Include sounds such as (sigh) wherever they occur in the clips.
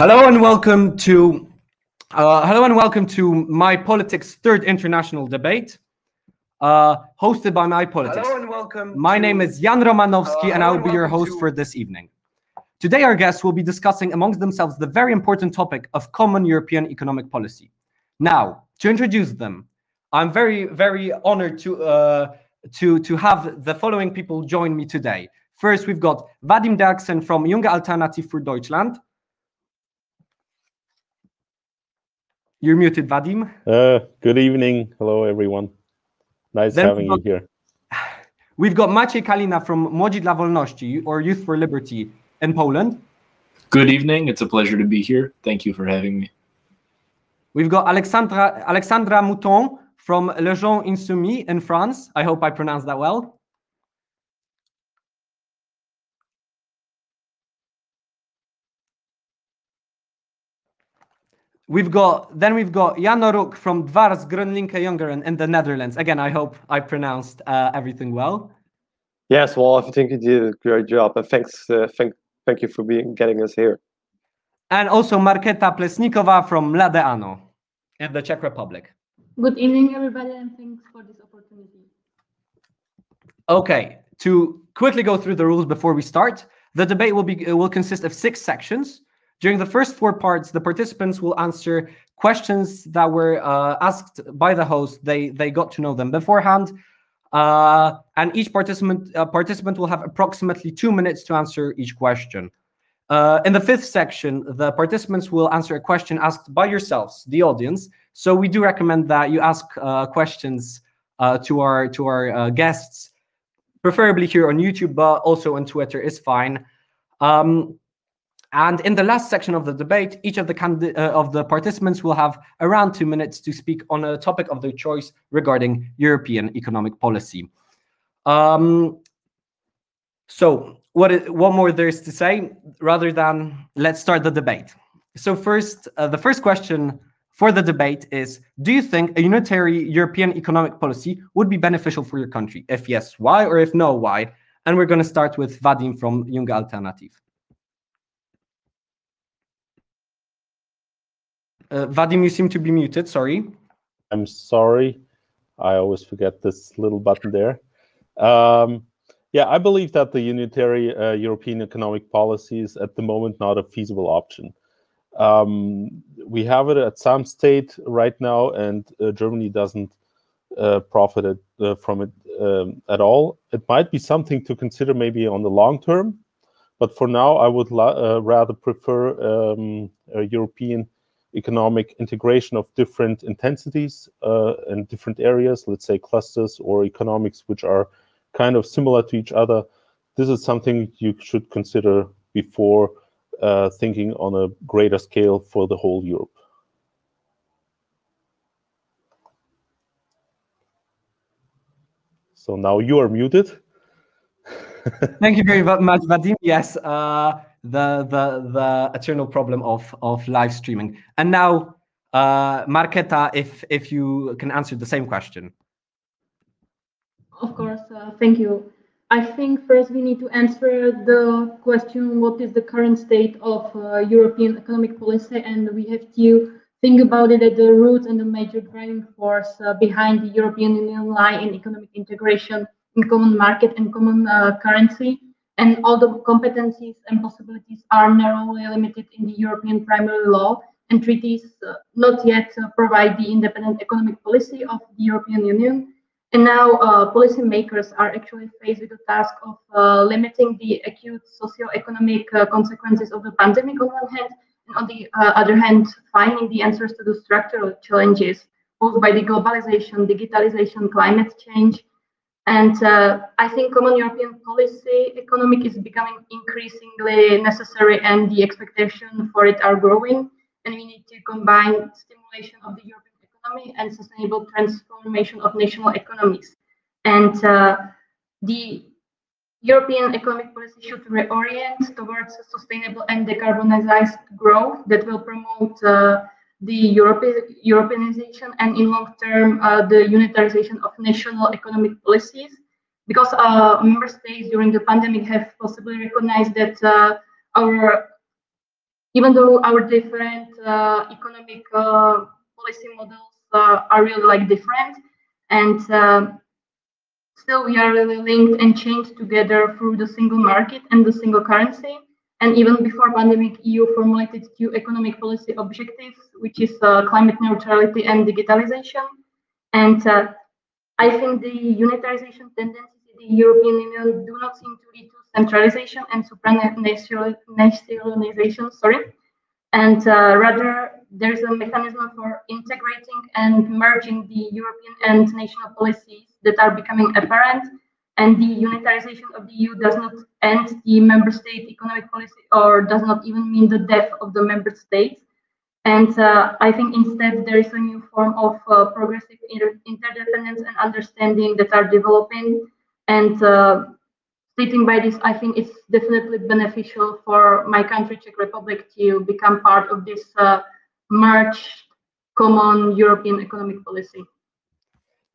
Hello and welcome to uh, hello and welcome to my politics third international debate, uh, hosted by my politics. Hello and welcome. My name is Jan Romanowski, Uh, and I will be your host to- for this evening. Today, our guests will be discussing amongst themselves the very important topic of common European economic policy. Now, to introduce them, I'm very, very honored to uh, to to have the following people join me today. First, we've got Vadim Derksen from Junge Alternative für Deutschland. You're muted, Vadim. Uh, good evening. Hello, everyone. Nice Then having you here. (sighs) We've got Maciej Kalina from Młodzi dla Wolności or Youth for Liberty in Poland. Good evening. It's a pleasure to be here. Thank you for having me. We've got Alexandra Alexandra Mouton from Les Jeunes Insoumis in France. I hope I pronounced that well. We've got then we've got Jan Oruk from Dwars GroenLinks Jongeren in the Netherlands. Again, I hope I pronounced uh, everything well. Yes, well, I think you did a great job, and thanks, uh, thank, thank you for being getting us here. And also Marketa Plesnikova from Mlade Ano in the Czech Republic. Good evening, everybody, and thanks for this opportunity. Okay, to quickly go through the rules before we start, the debate will be uh, will consist of six sections. During the first four parts, the participants will answer questions that were uh, asked by the host. They they got to know them beforehand, uh, and each participant uh, participant will have approximately two minutes to answer each question. Uh, in the fifth section, the participants will answer a question asked by yourselves, the audience. So we do recommend that you ask uh, questions uh, to our to our guests preferably here on YouTube, but also on Twitter is fine. Um, and in the last section of the debate, each of the candi- uh, of the participants will have around two minutes to speak on a topic of their choice regarding European economic policy. Um, so, what i- what more there is to say? Rather than let's start the debate. So, first, uh, the first question for the debate is Do you think a unitary European economic policy would be beneficial for your country? If yes, why? Or if no, why? And we're going to start with Vadim from Junge Alternative. Uh, Vadim, you seem to be muted. Sorry. I'm sorry. I always forget this little button there. Um, yeah, I believe that the unitary uh, European economic policy is at the moment not a feasible option. Um, we have it at some state right now, and uh, Germany doesn't uh, profit it, uh, from it um, at all. It might be something to consider maybe on the long term, but for now, I would uh, rather prefer um, a European economic integration of different intensities uh, and different areas, let's say clusters or economics, which are kind of similar to each other. This is something you should consider before uh, thinking on a greater scale for the whole Europe. So now you are muted. (laughs) Thank you very much, Vadim. Yes, uh, the the the eternal problem of of live streaming. And now, uh, Marketa, if if you can answer the same question. Of course, uh, thank you. I think first we need to answer the question what is the current state of uh, European economic policy, and we have to think about it at the root and the major driving force uh, behind the European Union lie in economic integration in common market and common uh, currency. And all the competencies and possibilities are narrowly limited in the European primary law, and treaties uh, not yet uh, provide the independent economic policy of the European Union. And now uh, policymakers are actually faced with the task of uh, limiting the acute socio-economic uh, consequences of the pandemic on one hand, and on the uh, other hand, finding the answers to the structural challenges posed by the globalization, digitalization, climate change. And uh, I think common European policy economic is becoming increasingly necessary and the expectation for it are growing. And we need to combine stimulation of the European economy and sustainable transformation of national economies. And uh, the European economic policy should reorient towards sustainable and decarbonized growth that will promote uh, the Europe- Europeanization and in long term uh, the unitarization of national economic policies. Because uh, member states during the pandemic have possibly recognized that uh, our even though our different uh, economic uh, policy models uh, are really like different, and still we are really linked and chained together through the single market and the single currency. And even before pandemic, EU formulated two economic policy objectives, which is uh, climate neutrality and digitalization. And uh, I think the unitarization tendencies in the European Union do not seem to lead to centralization and supranationalization, sorry. And uh, rather, there's a mechanism for integrating and merging the European and national policies that are becoming apparent and the unitarization of the EU does not end the member state economic policy or does not even mean the death of the member states. And uh, I think instead there is a new form of uh, progressive inter interdependence and understanding that are developing. And uh, stating by this, I think it's definitely beneficial for my country, Czech Republic, to become part of this uh, merged common European economic policy.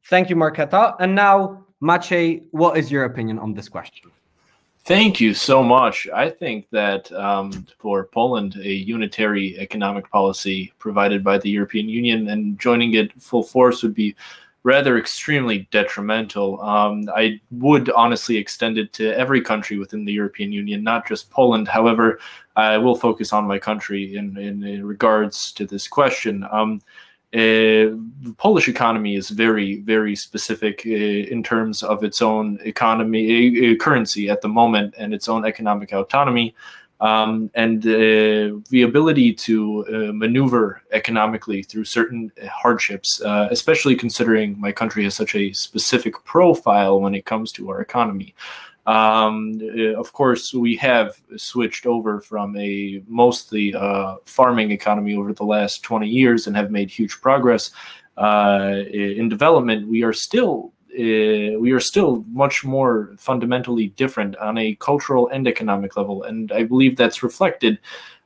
Thank you, Marketa. And now Maciej, what is your opinion on this question? Thank you so much. I think that um, for Poland, a unitary economic policy provided by the European Union and joining it full force would be rather extremely detrimental. Um, I would honestly extend it to every country within the European Union, not just Poland. However, I will focus on my country in, in, in regards to this question. Um, uh, the Polish economy is very, very specific uh, in terms of its own economy, uh, currency at the moment, and its own economic autonomy, um, and the ability to maneuver economically through certain hardships, especially considering my country has such a specific profile when it comes to our economy. Um, uh, of course, we have switched over from a mostly uh, farming economy over the last 20 years and have made huge progress uh, in development. We are still uh, we are still much more fundamentally different on a cultural and economic level, and I believe that's reflected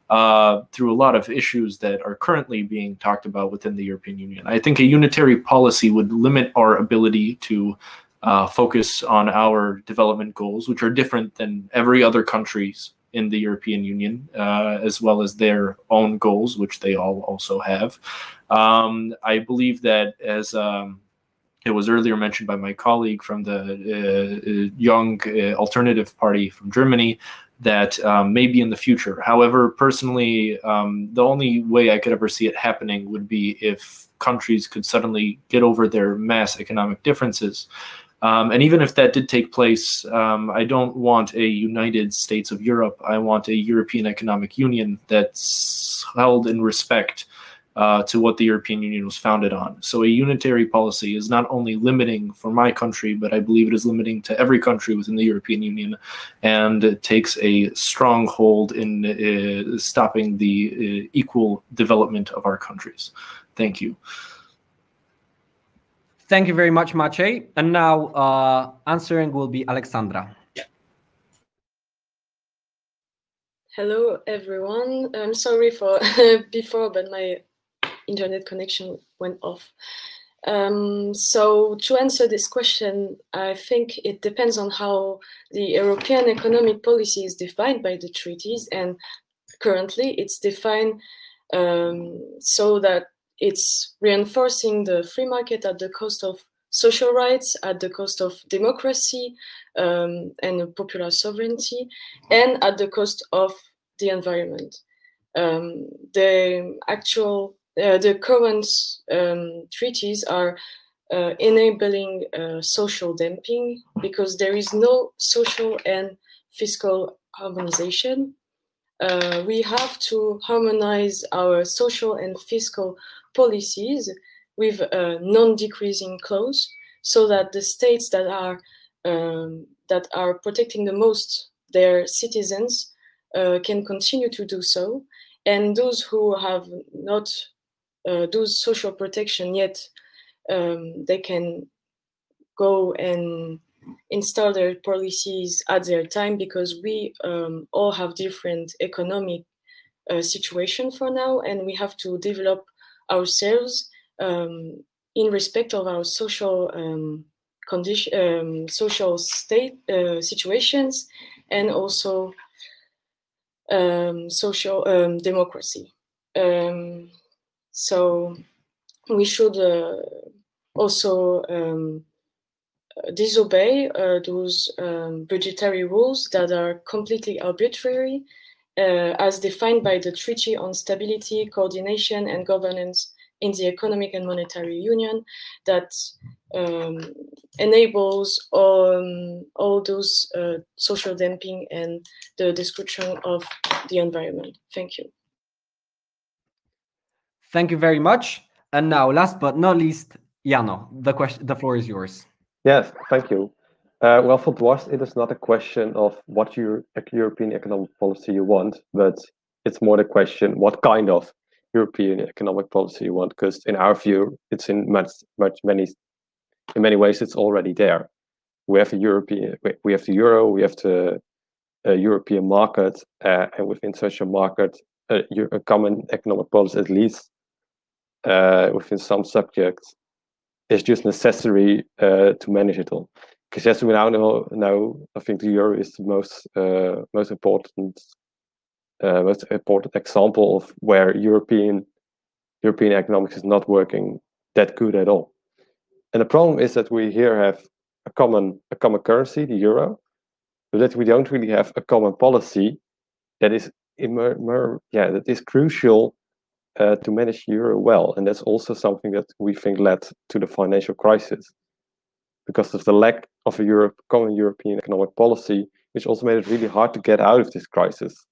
uh, through a lot of issues that are currently being talked about within the European Union. I think a unitary policy would limit our ability to uh, focus on our development goals, which are different than every other country's in the European Union, uh, as well as their own goals, which they all also have. Um, I believe that as um, it was earlier mentioned by my colleague from the uh, uh Young uh, Alternative Party from Germany, that um, maybe in the future. However, personally, um, the only way I could ever see it happening would be if countries could suddenly get over their mass economic differences um, and even if that did take place, um, I don't want a United States of Europe. I want a European Economic Union that's held in respect uh, to what the European Union was founded on. So a unitary policy is not only limiting for my country, but I believe it is limiting to every country within the European Union, and it takes a strong hold in uh, stopping the uh, equal development of our countries. Thank you. Thank you very much, Maciej. And now uh, answering will be Alexandra. Hello, everyone. I'm sorry for (laughs) before, but my internet connection went off. Um, so to answer this question, I think it depends on how the European economic policy is defined by the treaties. And currently it's defined um, so that it's reinforcing the free market at the cost of social rights, at the cost of democracy um, and popular sovereignty, and at the cost of the environment. Um, the actual, uh, the current um, treaties are uh, enabling uh, social dumping because there is no social and fiscal harmonization. Uh, we have to harmonize our social and fiscal policies with a non-decreasing clause so that the states that are um, that are protecting the most their citizens uh, can continue to do so. And those who have not uh, those social protection yet um, they can go and install their policies at their time because we um, all have different economic uh, situation for now and we have to develop ourselves um, in respect of our social um, condition, um, social state uh, situations, and also um, social um, democracy. So we should uh, also disobey uh, those um, budgetary rules that are completely arbitrary uh, as defined by the Treaty on Stability, Coordination and Governance in the Economic and Monetary Union that um, enables um, all those uh, social dumping and the destruction of the environment. Thank you. Thank you very much. And now, last but not least, Jano, the question, the floor is yours. Yes, thank you. Uh, well, for Dwars, it is not a question of what your European economic policy you want, but it's more the question what kind of European economic policy you want. Because in our view, it's in much, much many, in many ways, it's already there. We have a European, we have the euro, we have the uh, European market, uh, and within such a market, uh, a common economic policy, at least uh, within some subjects, is just necessary uh, to manage it all because as we now know, now I think the euro is the most uh, most important uh, most important example of where European European economics is not working that good at all. And the problem is that we here have a common a common currency, the euro, but that we don't really have a common policy that is immer, yeah that is crucial uh, to manage euro well. And that's also something that we think led to the financial crisis because of the lack of a Europe, common European economic policy, which also made it really hard to get out of this crisis.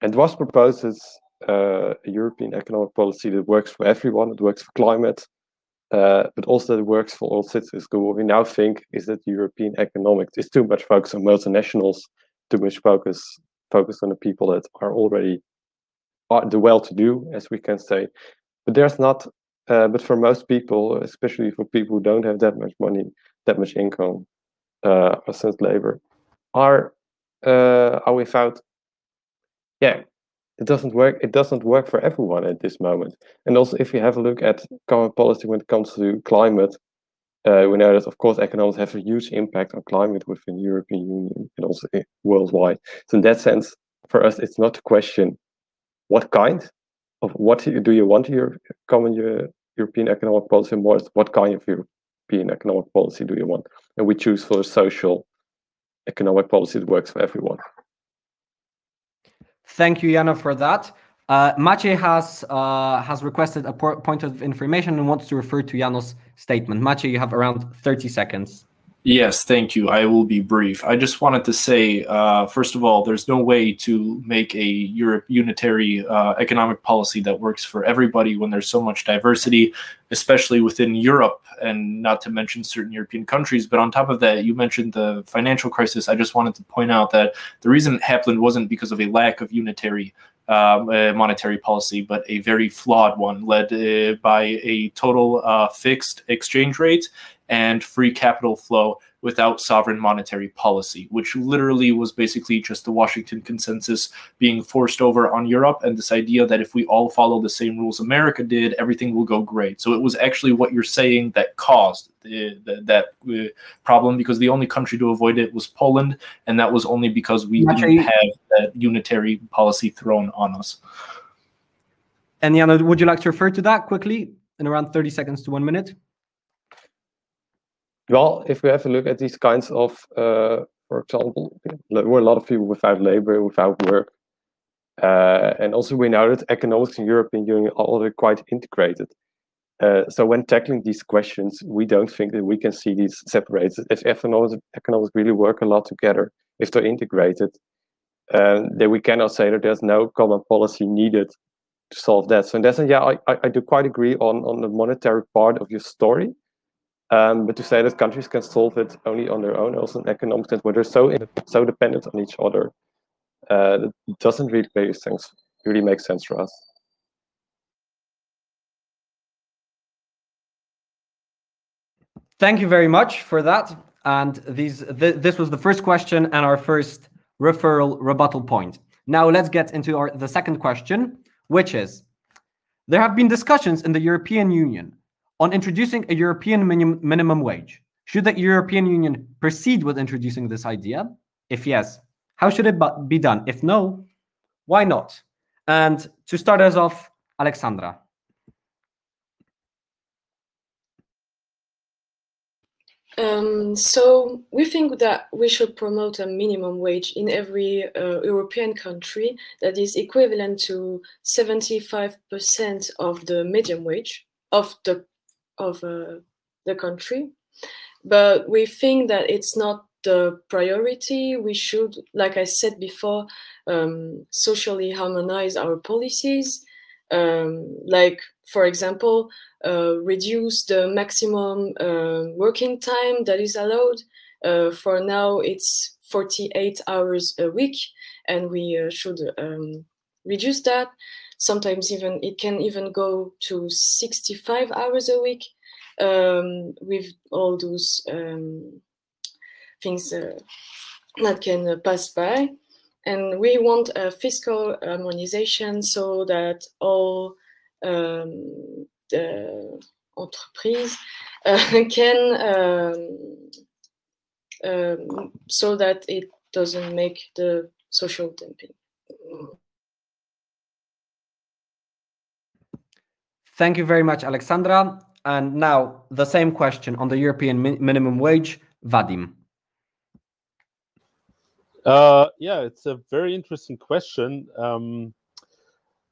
And Dwars proposes uh, a European economic policy that works for everyone, it works for climate, uh, but also that works for all citizens. What we now think is that European economics is too much focus on multinationals, too much focus focus on the people that are already the well-to-do, as we can say. But there's not uh, but for most people, especially for people who don't have that much money, that much income, uh, or sense labor, are uh, are without. Yeah, it doesn't work. It doesn't work for everyone at this moment. And also, if you have a look at common policy when it comes to climate, uh, we know that of course economics have a huge impact on climate within the European Union and also worldwide. So in that sense, for us, it's not a question what kind, of what do you want your common European economic policy more what kind of European economic policy do you want? And we choose for a social economic policy that works for everyone. Thank you, Jana, for that. Uh, Maciej has uh, has requested a point of information and wants to refer to Janos' statement. Maciej, you have around 30 seconds. Yes, thank you. I will be brief. I just wanted to say, uh, first of all, there's no way to make a Europe unitary uh, economic policy that works for everybody when there's so much diversity, especially within Europe, and not to mention certain European countries. But on top of that, you mentioned the financial crisis. I just wanted to point out that the reason it happened wasn't because of a lack of unitary um, monetary policy, but a very flawed one led uh, by a total uh, fixed exchange rate and free capital flow without sovereign monetary policy, which literally was basically just the Washington consensus being forced over on Europe and this idea that if we all follow the same rules America did, everything will go great. So it was actually what you're saying that caused the, the, that uh, problem because the only country to avoid it was Poland, and that was only because we didn't have that unitary policy thrown on us. And Jana, would you like to refer to that quickly in around 30 seconds to one minute? Well, if we have a look at these kinds of, uh, for example, there were a lot of people without labor, without work. Uh, and also we know that economics in European Union are already quite integrated. Uh, so when tackling these questions, we don't think that we can see these separated. If economics, economics really work a lot together, if they're integrated, uh, then we cannot say that there's no common policy needed to solve that. So in that sense, yeah, I, I do quite agree on, on the monetary part of your story. Um, but to say that countries can solve it only on their own, also in economic sense, where they're so so dependent on each other, uh, doesn't really make sense. Really make sense for us. Thank you very much for that. And these th this was the first question and our first referral rebuttal point. Now let's get into our the second question, which is there have been discussions in the European Union on introducing a European minim minimum wage. Should the European Union proceed with introducing this idea? If yes, How should it be done? If no, why not? And to start us off, Alexandra. Um, so we think that we should promote a minimum wage in every uh, European country that is equivalent to 75% of the medium wage of the of uh, the country. But we think that it's not the priority. We should, like I said before, um, socially harmonize our policies. Um, like, for example, uh, reduce the maximum uh, working time that is allowed. Uh, for now, it's 48 hours a week, and we uh, should um, reduce that. Sometimes even it can even go to 65 hours a week um, with all those um, things uh, that can uh, pass by. And we want a fiscal harmonization so that all um, the entreprise uh, (laughs) can um, um, so that it doesn't make the social dumping. Thank you very much, Alexandra. And now the same question on the European mi- minimum wage, Vadim. Uh, yeah, it's a very interesting question. Um,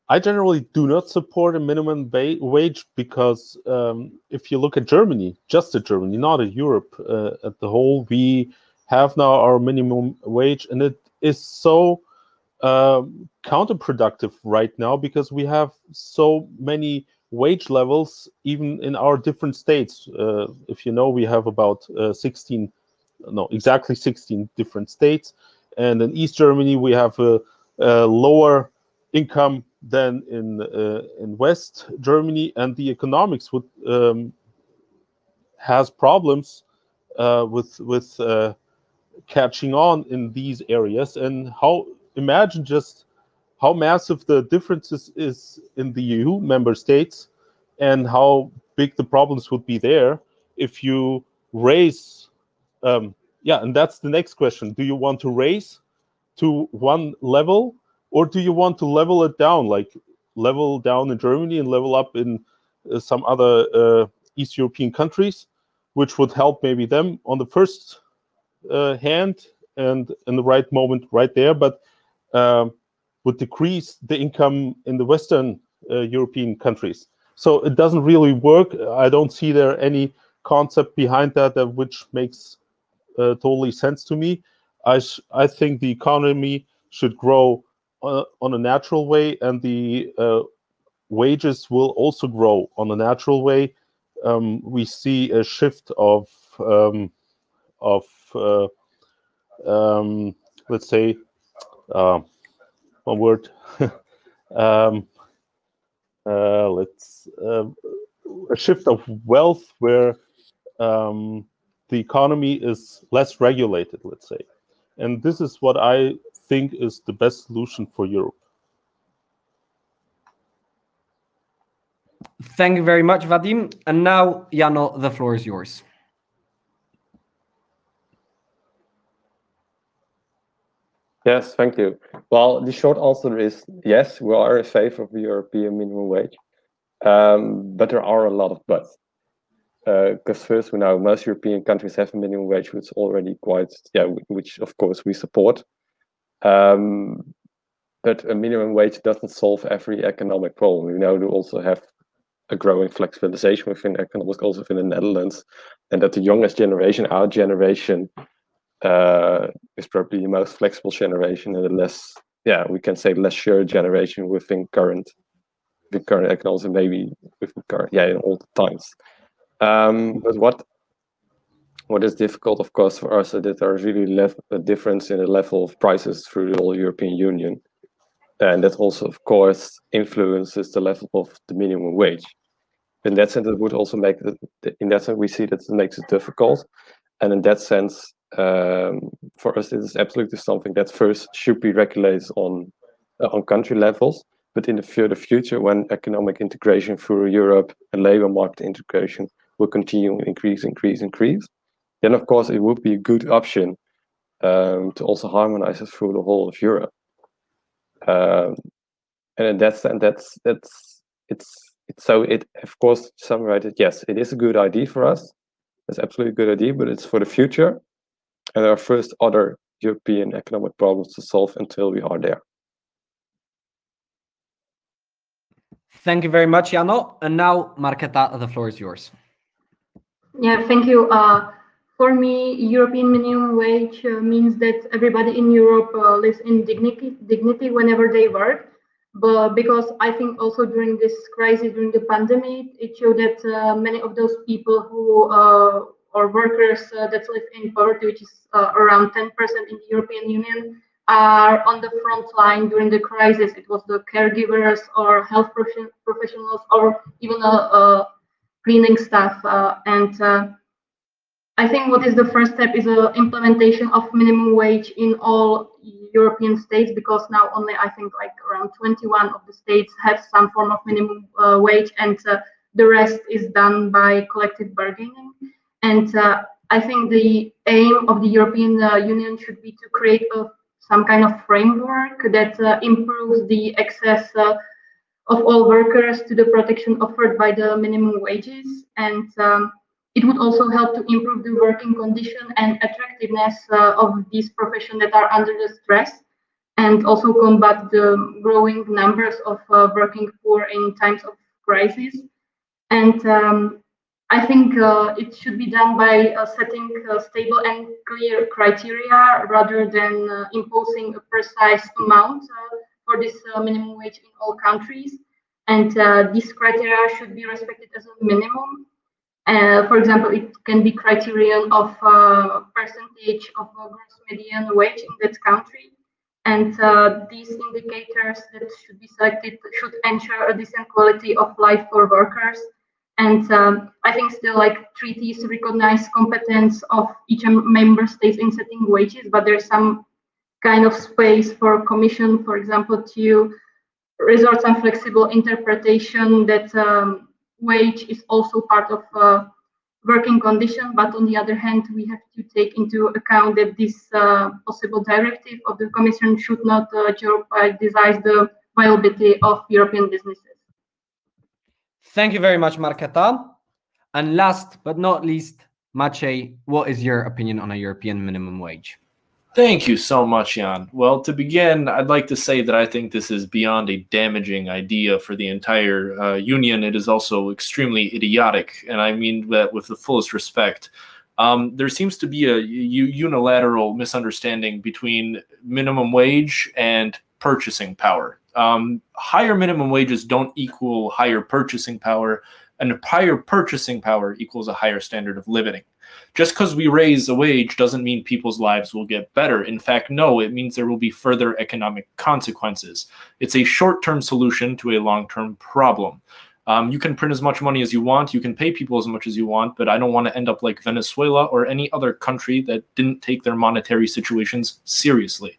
I generally do not support a minimum wage because um, if you look at Germany, just at Germany, not at Europe uh, at the whole, we have now our minimum wage, and it is so um, counterproductive right now because we have so many wage levels even in our different states. Uh, if you know, we have about uh, 16, no, exactly 16 different states, and in East Germany we have a, a lower income than in uh, in West Germany, and the economics would um, has problems uh, with with uh, catching on in these areas. And how imagine just how massive the differences is in the EU member states, and how big the problems would be there if you raise. Um, yeah, and that's the next question: Do you want to raise to one level? or do you want to level it down like level down in germany and level up in uh, some other uh, east european countries which would help maybe them on the first uh, hand and in the right moment right there but um, would decrease the income in the western uh, european countries. So it doesn't really work. I don't see there any concept behind that, that which makes uh, totally sense to me. I, I think the economy should grow uh, on a natural way, and the wages will also grow on a natural way. Um, we see a shift of um, of uh, um, let's say uh, one word. (laughs) um, uh, let's uh, a shift of wealth where um, the economy is less regulated. Let's say, and this is what I think is the best solution for Europe. Thank you very much, Vadim. And now, Jano, the floor is yours. Yes, thank you. Well, the short answer is yes, we are in favor of the European minimum wage. Um, but there are a lot of buts. Because uh, first, we know most European countries have a minimum wage, which is already quite, yeah, which of course we support. Um, but a minimum wage doesn't solve every economic problem. We know we also have a growing flexibilization within economics, also within the Netherlands, and that the youngest generation, our generation, uh, is probably the most flexible generation and the less, yeah, we can say less sure generation within current, the current economics, and maybe with current, yeah, in all the times. Um, but what what is difficult, of course, for us is that there is really left a difference in the level of prices through the whole European Union. And that also, of course, influences the level of the minimum wage. In that sense, it would also make it, in that sense, we see that it makes it difficult. And in that sense, um, for us, it is absolutely something that first should be regulated on uh, on country levels. But in the further future, when economic integration through Europe and labor market integration will continue increase, increase, increase, then of course it would be a good option um, to also harmonize it through the whole of Europe. Um, and in that sense, that's that's it's it's so it of course to summarize it. Yes, it is a good idea for us. It's absolutely a good idea, but it's for the future. And there are first other European economic problems to solve until we are there. Thank you very much, Jano. And now, Marketa, the floor is yours. Yeah, thank you. Uh, for me, European minimum wage uh, means that everybody in Europe uh, lives in dignity, dignity whenever they work. But because I think also during this crisis, during the pandemic, it showed that uh, many of those people who uh, or workers uh, that live in poverty, which is around 10% in the European Union, are on the front line during the crisis. It was the caregivers or health professionals or even a, cleaning staff. Uh, and uh, I think what is the first step is the implementation of minimum wage in all European states because now only I think like around 21 of the states have some form of minimum uh, wage and uh, the rest is done by collective bargaining. And uh, I think the aim of the European uh, Union should be to create a some kind of framework that uh, improves the access of all workers to the protection offered by the minimum wages. And um, it would also help to improve the working condition and attractiveness uh, of these professions that are under the stress and also combat the growing numbers of uh, working poor in times of crisis. And um, I think uh, it should be done by uh, setting uh, stable and clear criteria rather than uh, imposing a precise amount uh, for this uh, minimum wage in all countries. And these criteria should be respected as a minimum. for example, it can be criterion of percentage of gross median wage in that country. And these indicators that should be selected should ensure a decent quality of life for workers and um, I think still like treaties recognize competence of each member state in setting wages, but there's some kind of space for commission, for example, to resort some flexible interpretation that um, wage is also part of uh, working condition. But on the other hand, we have to take into account that this uh, possible directive of the commission should not uh, jeopardize the viability of European businesses. Thank you very much, Marketa. And last but not least, Maciej, what is your opinion on a European minimum wage? Thank you so much, Jan. Well, to begin, I'd like to say that I think this is beyond a damaging idea for the entire uh, union. It is also extremely idiotic, and I mean that with the fullest respect. Um, there seems to be a unilateral misunderstanding between minimum wage and purchasing power um, higher minimum wages don't equal higher purchasing power, and higher purchasing power equals a higher standard of living. Just because we raise a wage doesn't mean people's lives will get better. In fact, no, it means there will be further economic consequences. It's a short term solution to a long term problem. Um, you can print as much money as you want, you can pay people as much as you want, but I don't want to end up like Venezuela or any other country that didn't take their monetary situations seriously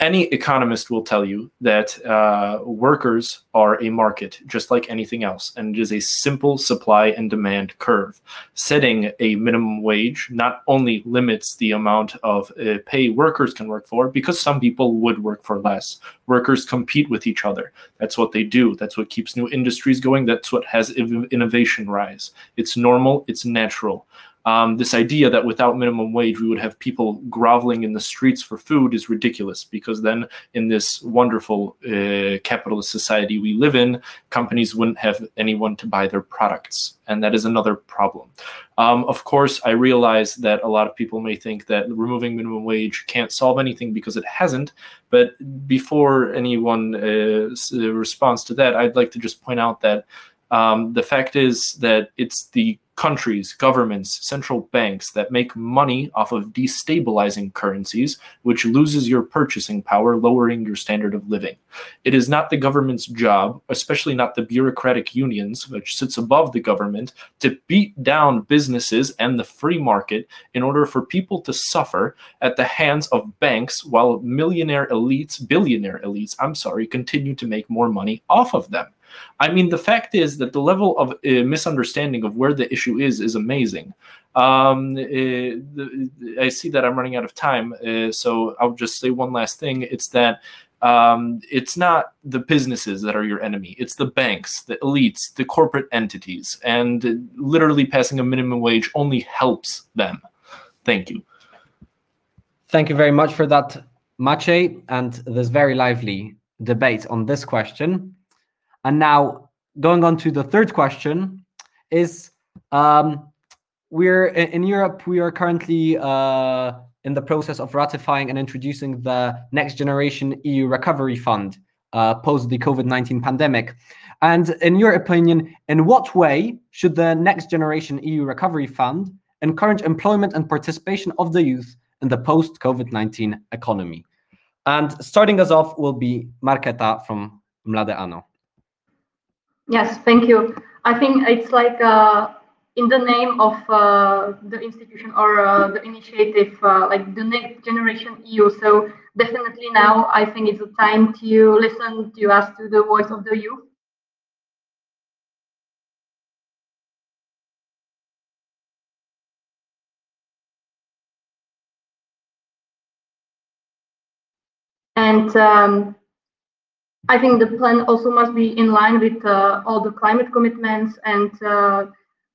any economist will tell you that uh, workers are a market just like anything else and it is a simple supply and demand curve. Setting a minimum wage not only limits the amount of uh, pay workers can work for because some people would work for less. Workers compete with each other. That's what they do. That's what keeps new industries going. That's what has innovation rise. It's normal. It's natural um, this idea that without minimum wage we would have people groveling in the streets for food is ridiculous because then in this wonderful uh, capitalist society we live in companies wouldn't have anyone to buy their products and that is another problem. Um, of course i realize that a lot of people may think that removing minimum wage can't solve anything because it hasn't but before anyone uh, responds to that i'd like to just point out that um, the fact is that it's the countries, governments, central banks that make money off of destabilizing currencies, which loses your purchasing power, lowering your standard of living. It is not the government's job, especially not the bureaucratic unions, which sits above the government, to beat down businesses and the free market in order for people to suffer at the hands of banks while millionaire elites, billionaire elites, I'm sorry, continue to make more money off of them. I mean, the fact is that the level of uh, misunderstanding of where the issue is is amazing. Um, uh, I see that I'm running out of time, uh, so I'll just say one last thing. It's that um, it's not the businesses that are your enemy. It's the banks, the elites, the corporate entities, and literally passing a minimum wage only helps them. Thank you. Thank you very much for that, Maciej, and this very lively debate on this question. And now, going on to the third question, is um, we're in Europe. We are currently uh, in the process of ratifying and introducing the next generation EU recovery fund uh, post the COVID 19 pandemic. And in your opinion, in what way should the next generation EU recovery fund encourage employment and participation of the youth in the post COVID 19 economy? And starting us off will be Marketa from Mlade ANO. Yes, thank you. I think it's like uh, in the name of uh, the institution or uh, the initiative, uh, like the next generation EU. So definitely now, I think it's a time to listen to us, to the voice of the youth. And um, I think the plan also must be in line with uh, all the climate commitments and uh,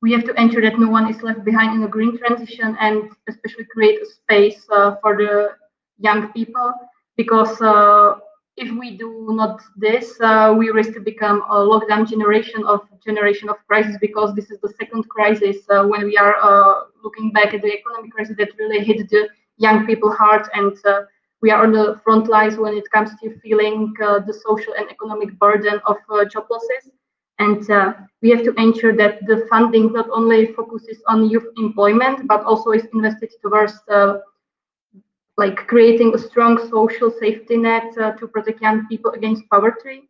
we have to ensure that no one is left behind in the green transition and especially create a space uh, for the young people because uh, if we do not this uh, we risk to become a lockdown generation of generation of crisis because this is the second crisis uh, when we are looking back at the economic crisis that really hit the young people hard and we are on the front lines when it comes to feeling the social and economic burden of job losses and uh, we have to ensure that the funding not only focuses on youth employment, but also is invested towards uh, like creating a strong social safety net uh, to protect young people against poverty.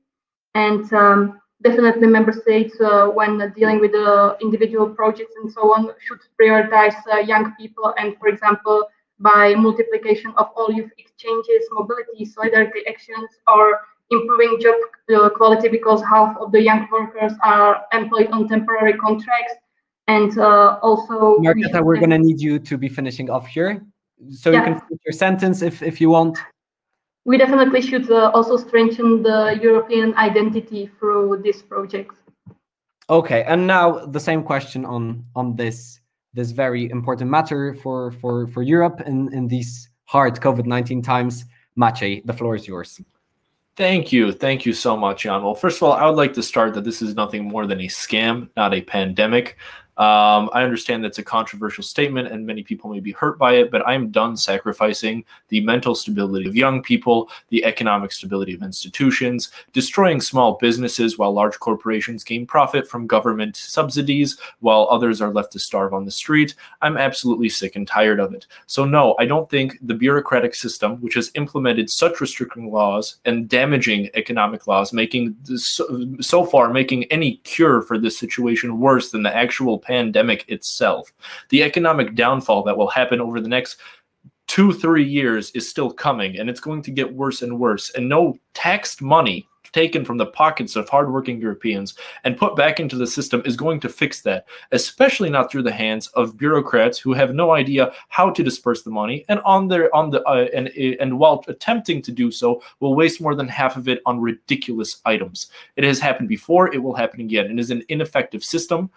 And um, definitely member states, uh, when dealing with the individual projects and so on, should prioritize uh, young people. And for example, by multiplication of all youth exchanges, mobility, solidarity actions, or improving job uh, quality because half of the young workers are employed on temporary contracts. And uh, also, Marketa, we are going to need you to be finishing off here. So yeah. you can finish your sentence if, if you want. We definitely should uh, also strengthen the European identity through this project. Okay, and now the same question on on this this very important matter for for for Europe in in these hard COVID nineteen times. Maciej, the floor is yours. Thank you. Thank you so much, Jan. Well, first of all, I would like to start that this is nothing more than a scam, not a pandemic. Um, I understand that's a controversial statement and many people may be hurt by it, but I'm done sacrificing the mental stability of young people, the economic stability of institutions, destroying small businesses while large corporations gain profit from government subsidies while others are left to starve on the street. I'm absolutely sick and tired of it. So, no, I don't think the bureaucratic system, which has implemented such restricting laws and damaging economic laws, making so, so far making any cure for this situation worse than the actual pandemic itself. The economic downfall that will happen over the next two, three years is still coming, and it's going to get worse and worse. And no taxed money taken from the pockets of hardworking Europeans and put back into the system is going to fix that, especially not through the hands of bureaucrats who have no idea how to disperse the money and on their on the uh, and and while attempting to do so will waste more than half of it on ridiculous items. It has happened before, it will happen again. It is an ineffective system.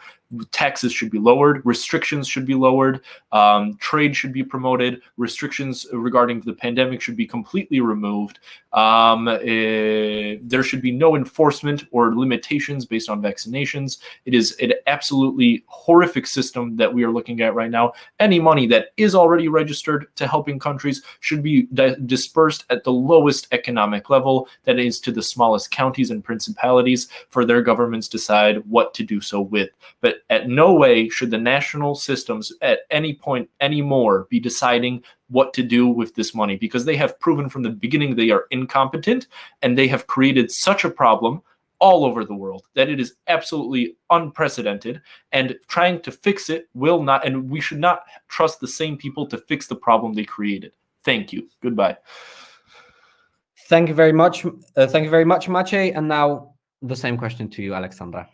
Taxes should be lowered, restrictions should be lowered, um, trade should be promoted, restrictions regarding the pandemic should be completely removed. Um, uh, there there should be no enforcement or limitations based on vaccinations. It is an absolutely horrific system that we are looking at right now. Any money that is already registered to helping countries should be di- dispersed at the lowest economic level, that is to the smallest counties and principalities, for their governments decide what to do so with. But at no way should the national systems at any point anymore be deciding what to do with this money because they have proven from the beginning they are incompetent and they have created such a problem all over the world that it is absolutely unprecedented and trying to fix it will not and we should not trust the same people to fix the problem they created. Thank you. Goodbye. Thank you very much uh, thank you very much maciej. And now the same question to you, Alexandra.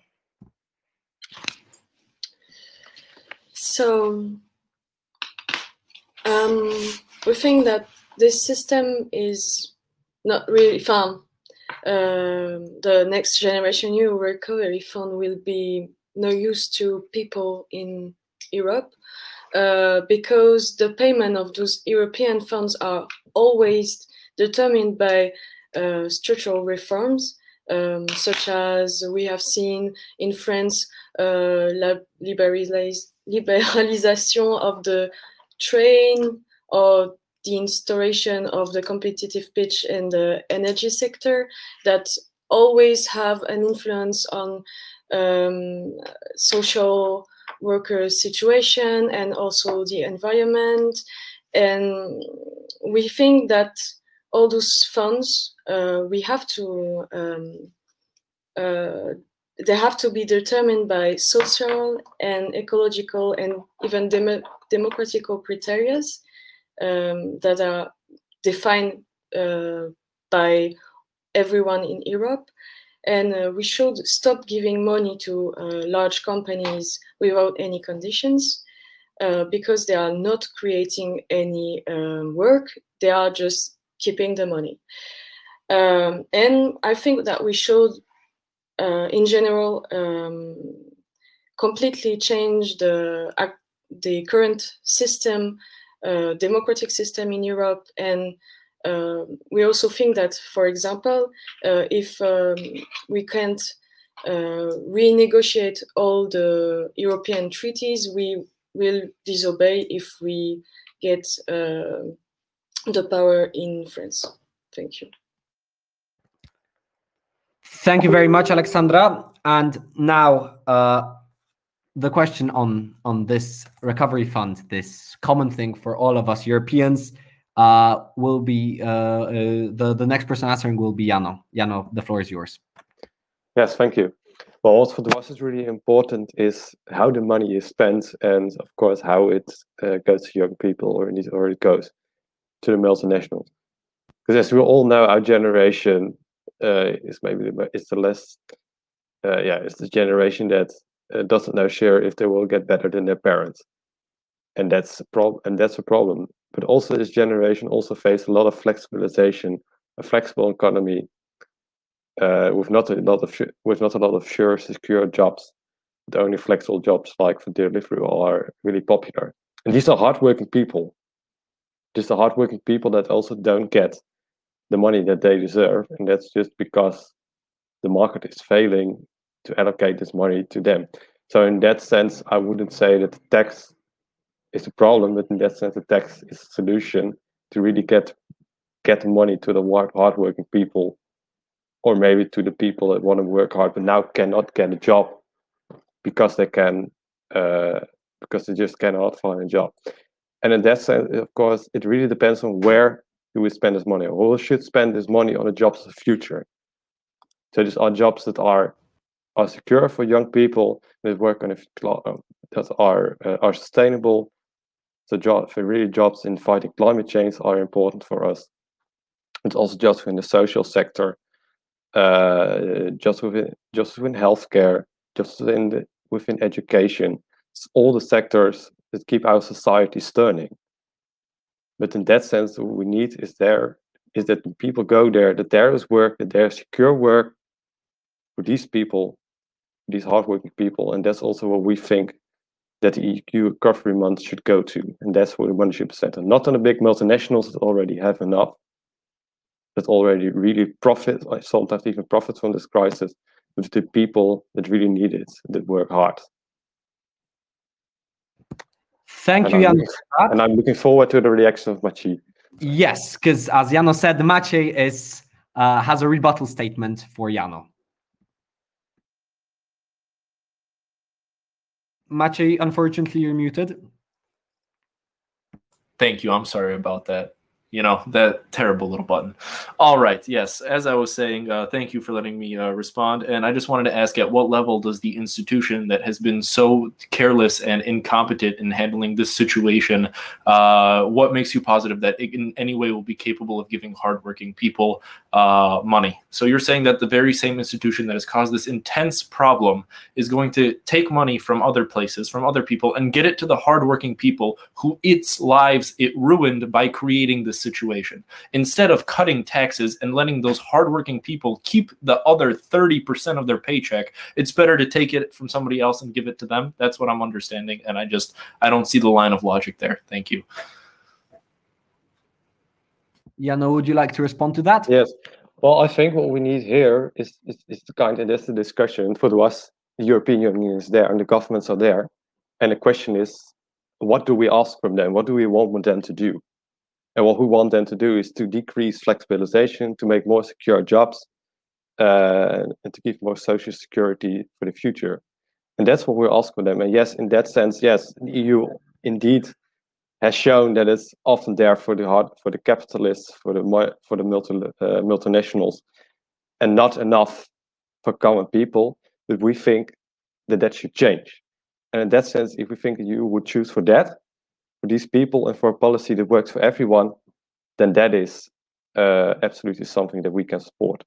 So um, we think that this system is not really fun. Um, the next generation EU recovery fund will be no use to people in Europe uh, because the payment of those European funds are always determined by uh, structural reforms, um, such as we have seen in France, uh, la liberaliz liberalization of the train or the installation of the competitive pitch in the energy sector that always have an influence on um, social workers' situation and also the environment. And we think that all those funds uh, we have to um, uh, they have to be determined by social and ecological and even dem democratical criteria um, that are defined uh, by everyone in Europe. And uh, we should stop giving money to uh, large companies without any conditions uh, because they are not creating any um, work, they are just keeping the money. Um, and I think that we should, uh, in general, um, completely change the, the current system uh, democratic system in Europe. And uh, we also think that, for example, uh, if um, we can't uh, renegotiate all the European treaties, we will disobey if we get uh, the power in France. Thank you. Thank you very much, Alexandra. And now, uh, the question on on this recovery fund, this common thing for all of us Europeans, uh, will be uh, uh, the the next person answering will be Jano. Jano, the floor is yours. Yes, thank you. Well, what for us is really important is how the money is spent, and of course how it uh, goes to young people, or indeed, or it goes to the multinationals. Because as we all know, our generation uh, is maybe the, it's the less, uh, yeah, it's the generation that doesn't know sure if they will get better than their parents, and that's a problem. And that's a problem. But also, this generation also face a lot of flexibilization, a flexible economy, uh, with not a lot of with not a lot of sure, secure jobs. The only flexible jobs, like for delivery, are really popular. And these are hardworking people. Just the hardworking people that also don't get the money that they deserve, and that's just because the market is failing to allocate this money to them. So in that sense, I wouldn't say that the tax is a problem, but in that sense, the tax is a solution to really get get money to the hardworking people, or maybe to the people that want to work hard but now cannot get a job because they can uh, because they just cannot find a job. And in that sense, of course, it really depends on where do we spend this money. we should spend this money on the jobs of the future. So these are jobs that are are secure for young people that work on a, um, that are uh, are sustainable. So job, really jobs in fighting climate change are important for us. It's also just in the social sector, uh, just within just within healthcare, just within the, within education. It's all the sectors that keep our society turning. But in that sense, what we need is there is that people go there, that there is work, that there's secure work for these people these hardworking people, and that's also what we think that the EU recovery month should go to, and that's what the money should be spent on. Not on the big multinationals that already have enough, that already really profit, sometimes even profit from this crisis, but the people that really need it, that work hard. Thank and you, Jan. and I'm looking forward to the reaction of Maciej. Yes, because as Jano said, Maciej is uh, has a rebuttal statement for Jano. Maciej, unfortunately, you're muted. Thank you. I'm sorry about that. You know, that terrible little button. All right. Yes. As I was saying, uh, thank you for letting me uh, respond. And I just wanted to ask at what level does the institution that has been so careless and incompetent in handling this situation, uh, what makes you positive that it in any way will be capable of giving hardworking people uh, money. So you're saying that the very same institution that has caused this intense problem is going to take money from other places, from other people, and get it to the hardworking people who its lives it ruined by creating this situation. Instead of cutting taxes and letting those hardworking people keep the other 30% of their paycheck, it's better to take it from somebody else and give it to them. That's what I'm understanding. And I just, I don't see the line of logic there. Thank you. Jano, would you like to respond to that? Yes. Well, I think what we need here is is, is the kind and that's the discussion for us. The European Union is there and the governments are there, and the question is, what do we ask from them? What do we want them to do? And what we want them to do is to decrease flexibilization, to make more secure jobs, uh, and to give more social security for the future. And that's what we're asking them. And yes, in that sense, yes, the EU indeed has shown that it's often there for the hard, for the capitalists, for the for the multi, uh, multinationals, and not enough for common people. But we think that that should change. And in that sense, if we think you would choose for that, for these people, and for a policy that works for everyone, then that is uh, absolutely something that we can support.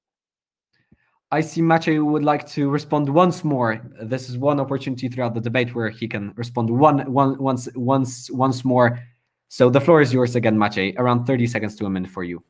I see Maciej would like to respond once more. This is one opportunity throughout the debate where he can respond one, one, once, once, once more. So the floor is yours again, Maciej. Around 30 seconds to a minute for you.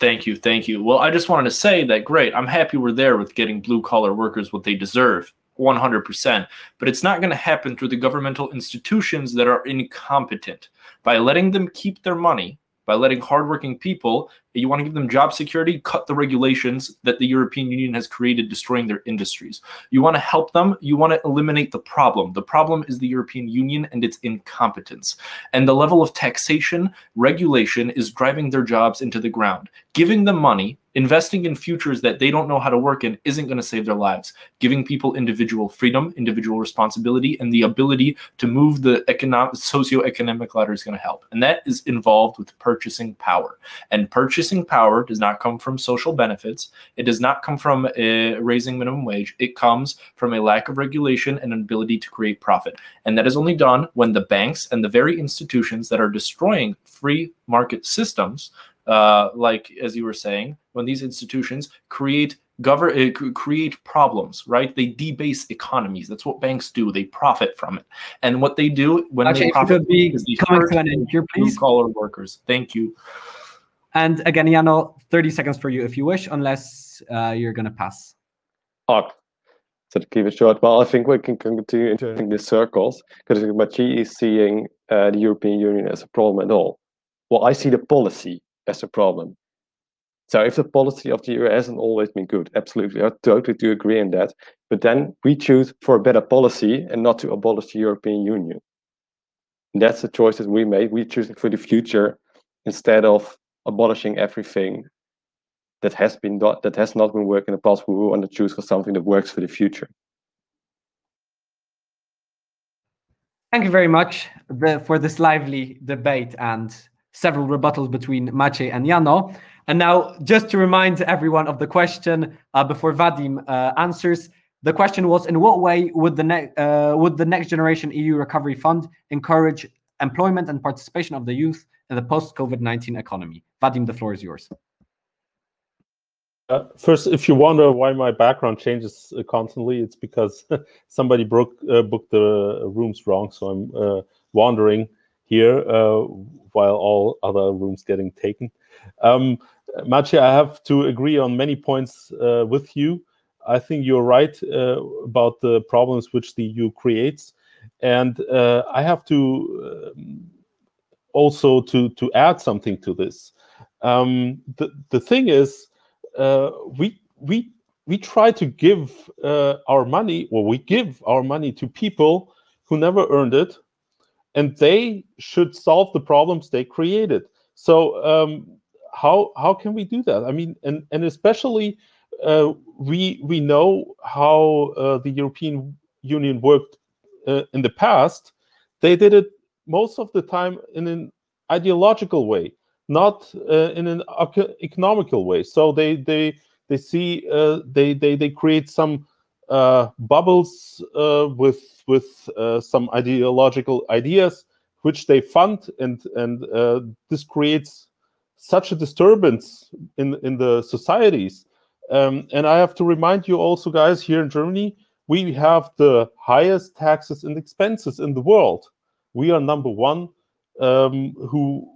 Thank you, thank you. Well, I just wanted to say that great. I'm happy we're there with getting blue collar workers what they deserve. 100%. But it's not going to happen through the governmental institutions that are incompetent. By letting them keep their money, by letting hardworking people you want to give them job security, cut the regulations that the European Union has created, destroying their industries. You want to help them, you want to eliminate the problem. The problem is the European Union and its incompetence. And the level of taxation, regulation is driving their jobs into the ground. Giving them money, investing in futures that they don't know how to work in isn't going to save their lives. Giving people individual freedom, individual responsibility, and the ability to move the economic socioeconomic ladder is going to help. And that is involved with purchasing power. And purchasing power does not come from social benefits. It does not come from uh, raising minimum wage. It comes from a lack of regulation and an ability to create profit. And that is only done when the banks and the very institutions that are destroying free market systems, uh, like as you were saying, when these institutions create govern uh, create problems right? They debase economies. That's what banks do. They profit from it. And what they do when Actually, they profit be is they coming to an end here please. collar workers. Thank you. And again, Jano, 30 seconds for you if you wish, unless uh, you're going to pass. Oh, so to keep it short, well, I think we can continue entering these circles because Maciej is seeing uh, the European Union as a problem at all. Well, I see the policy as a problem. So if the policy of the EU hasn't always been good, absolutely, I totally do agree in that. But then we choose for a better policy and not to abolish the European Union. And that's the choice that we made. We're choosing for the future instead of abolishing everything that has been that has not been working in the past. We want to choose for something that works for the future. Thank you very much for this lively debate and several rebuttals between Maciej and Jano. And now, just to remind everyone of the question uh, before Vadim uh, answers, the question was: In what way would the ne- uh, would the Next Generation EU Recovery Fund encourage employment and participation of the youth in the post-COVID-19 economy? Vadim, the floor is yours. Uh, first, if you wonder why my background changes uh, constantly, it's because (laughs) somebody broke uh, booked the rooms wrong. So I'm wandering here uh, while all other rooms getting taken. Um, Maciej, I have to agree on many points uh, with you. I think you're right about the problems which the EU creates, and I have to um, also to to add something to this. Um, the the thing is, uh, we we we try to give uh, our money, or we give our money to people who never earned it, and they should solve the problems they created. So um, how how can we do that? I mean, and and especially uh, we we know how uh, the European Union worked uh, in the past. They did it most of the time in an ideological way not uh, in an economical way. So they they they see uh, they they they create some bubbles uh, with with uh, some ideological ideas which they fund and and uh, this creates such a disturbance in in the societies. Um, and I have to remind you also, guys, here in Germany, we have the highest taxes and expenses in the world. We are number one. Um, who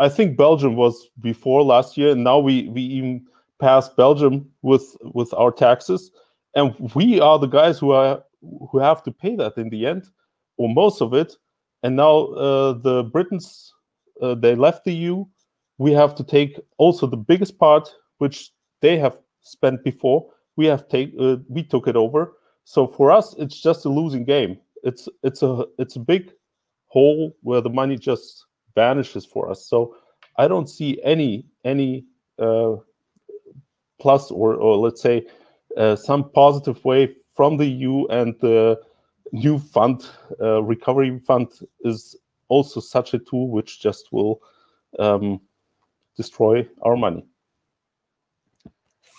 I think Belgium was before last year, and now we we even passed Belgium with with our taxes, and we are the guys who are who have to pay that in the end, or most of it. And now uh, the Britons uh, they left the EU. We have to take also the biggest part, which they have spent before. We have take uh, we took it over. So for us, it's just a losing game. It's it's a it's a big hole where the money just vanishes for us. So I don't see any any uh, plus or or let's say some positive way from the EU and the new fund uh, recovery fund is also such a tool which just will um, destroy our money.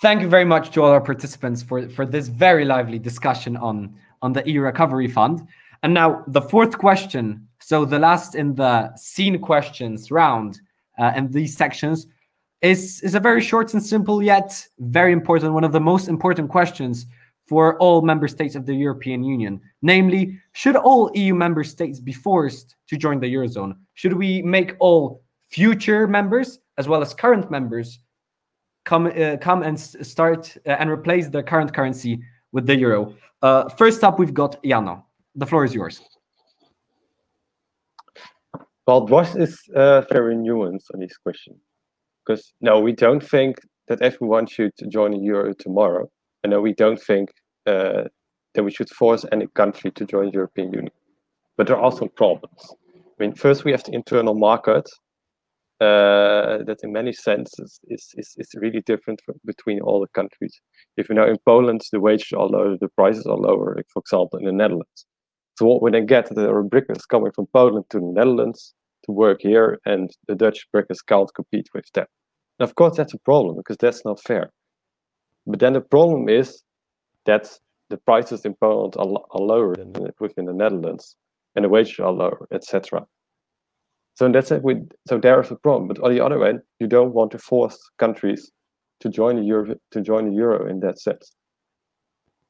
Thank you very much to all our participants for, for this very lively discussion on, on the EU Recovery Fund. And now the fourth question, so the last in the scene questions round uh, and these sections is, is a very short and simple yet very important, one of the most important questions for all member states of the European Union. Namely, should all EU member states be forced to join the Eurozone? Should we make all future members as well as current members come uh, come and start uh, and replace their current currency with the euro? Uh, first up, we've got Jano. The floor is yours. Well, Dwars is uh, very nuanced on this question. Because no, we don't think that everyone should join the euro tomorrow. And no, we don't think uh, that we should force any country to join the European Union. But there are some problems. I mean, first we have the internal market uh, that in many senses is, is, is really different between all the countries. If you know in Poland, the wages are lower, the prices are lower, like for example, in the Netherlands. So what we then get, there are brickers coming from Poland to the Netherlands to work here, and the Dutch brickers can't compete with them. And of course, that's a problem because that's not fair. But then the problem is that the prices in Poland are, are lower than within the Netherlands, and the wages are lower, etc. So that's it. We, so there is a problem. But on the other end, you don't want to force countries to join the euro to join the euro in that sense.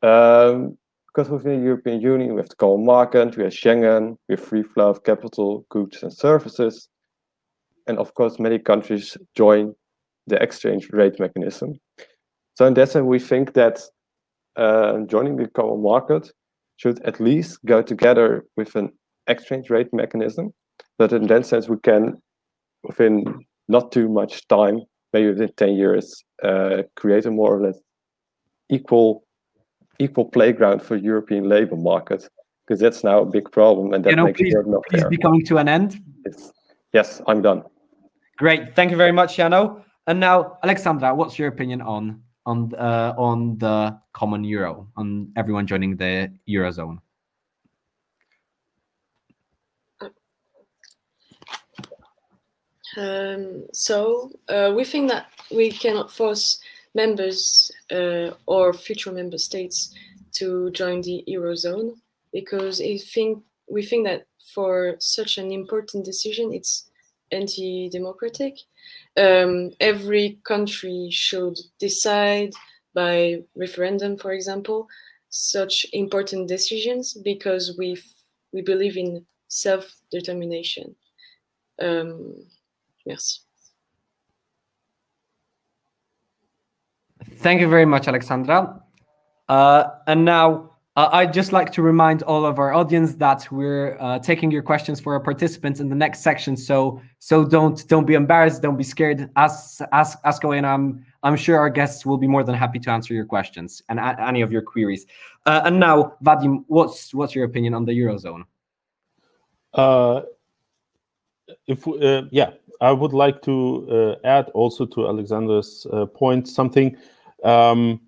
Um, because within the European Union, we have the common market, we have Schengen, we have free flow of capital, goods, and services. And of course, many countries join the exchange rate mechanism. So in that sense, we think that uh, joining the common market should at least go together with an exchange rate mechanism. That in that sense, we can, within not too much time, maybe within 10 years, uh, create a more or less equal equal playground for European labor market because that's now a big problem and that you know, makes please, it not please fair. be coming to an end. It's, yes, I'm done. Great, thank you very much, Jano. And now, Alexandra, what's your opinion on on uh, on the common euro, on everyone joining the eurozone? Um, so uh, we think that we cannot force members uh, or future member states to join the eurozone because think we think that for such an important decision, it's anti-democratic. Um, every country should decide by referendum, for example, such important decisions because we we believe in self-determination. Um, merci. Thank you very much, Alexandra. Uh, and now uh, I'd just like to remind all of our audience that we're uh, taking your questions for our participants in the next section. So so don't don't be embarrassed, don't be scared. Ask ask ask away, and I'm I'm sure our guests will be more than happy to answer your questions and any of your queries. Uh, and now, Vadim, what's what's your opinion on the eurozone? Uh, if uh, yeah, I would like to uh, add also to Alexander's point something. Um,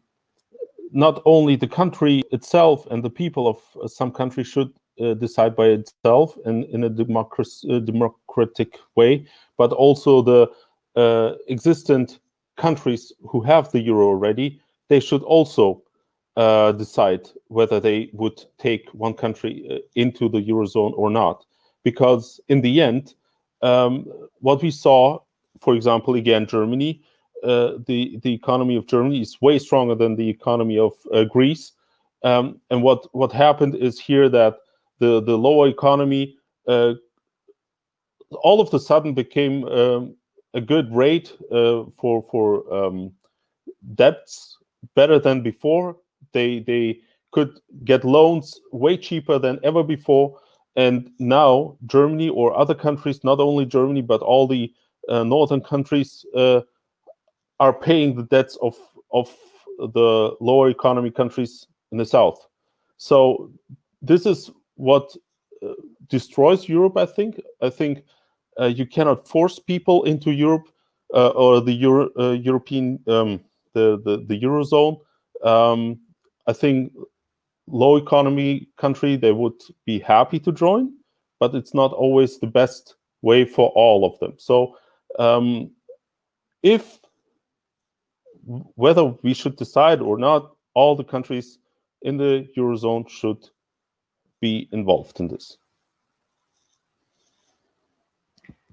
not only the country itself and the people of some country should uh, decide by itself and in a democracy, uh, democratic way, but also the uh, existent countries who have the euro already, they should also uh, decide whether they would take one country uh, into the eurozone or not. Because in the end, um, what we saw for example, again, Germany, uh, the the economy of Germany is way stronger than the economy of uh, Greece. Um, and what what happened is here that the the lower economy uh, all of a sudden became um, a good rate uh, for for um, debts better than before. They they could get loans way cheaper than ever before. And now Germany or other countries, not only Germany but all the uh, northern countries, are paying the debts of of the lower economy countries in the south. So this is what uh, destroys Europe. I think. I think uh, you cannot force people into Europe uh, or the Euro, uh, European um, the, the the eurozone. Um, I think low economy country they would be happy to join, but it's not always the best way for all of them. So um, if whether we should decide or not, all the countries in the eurozone should be involved in this.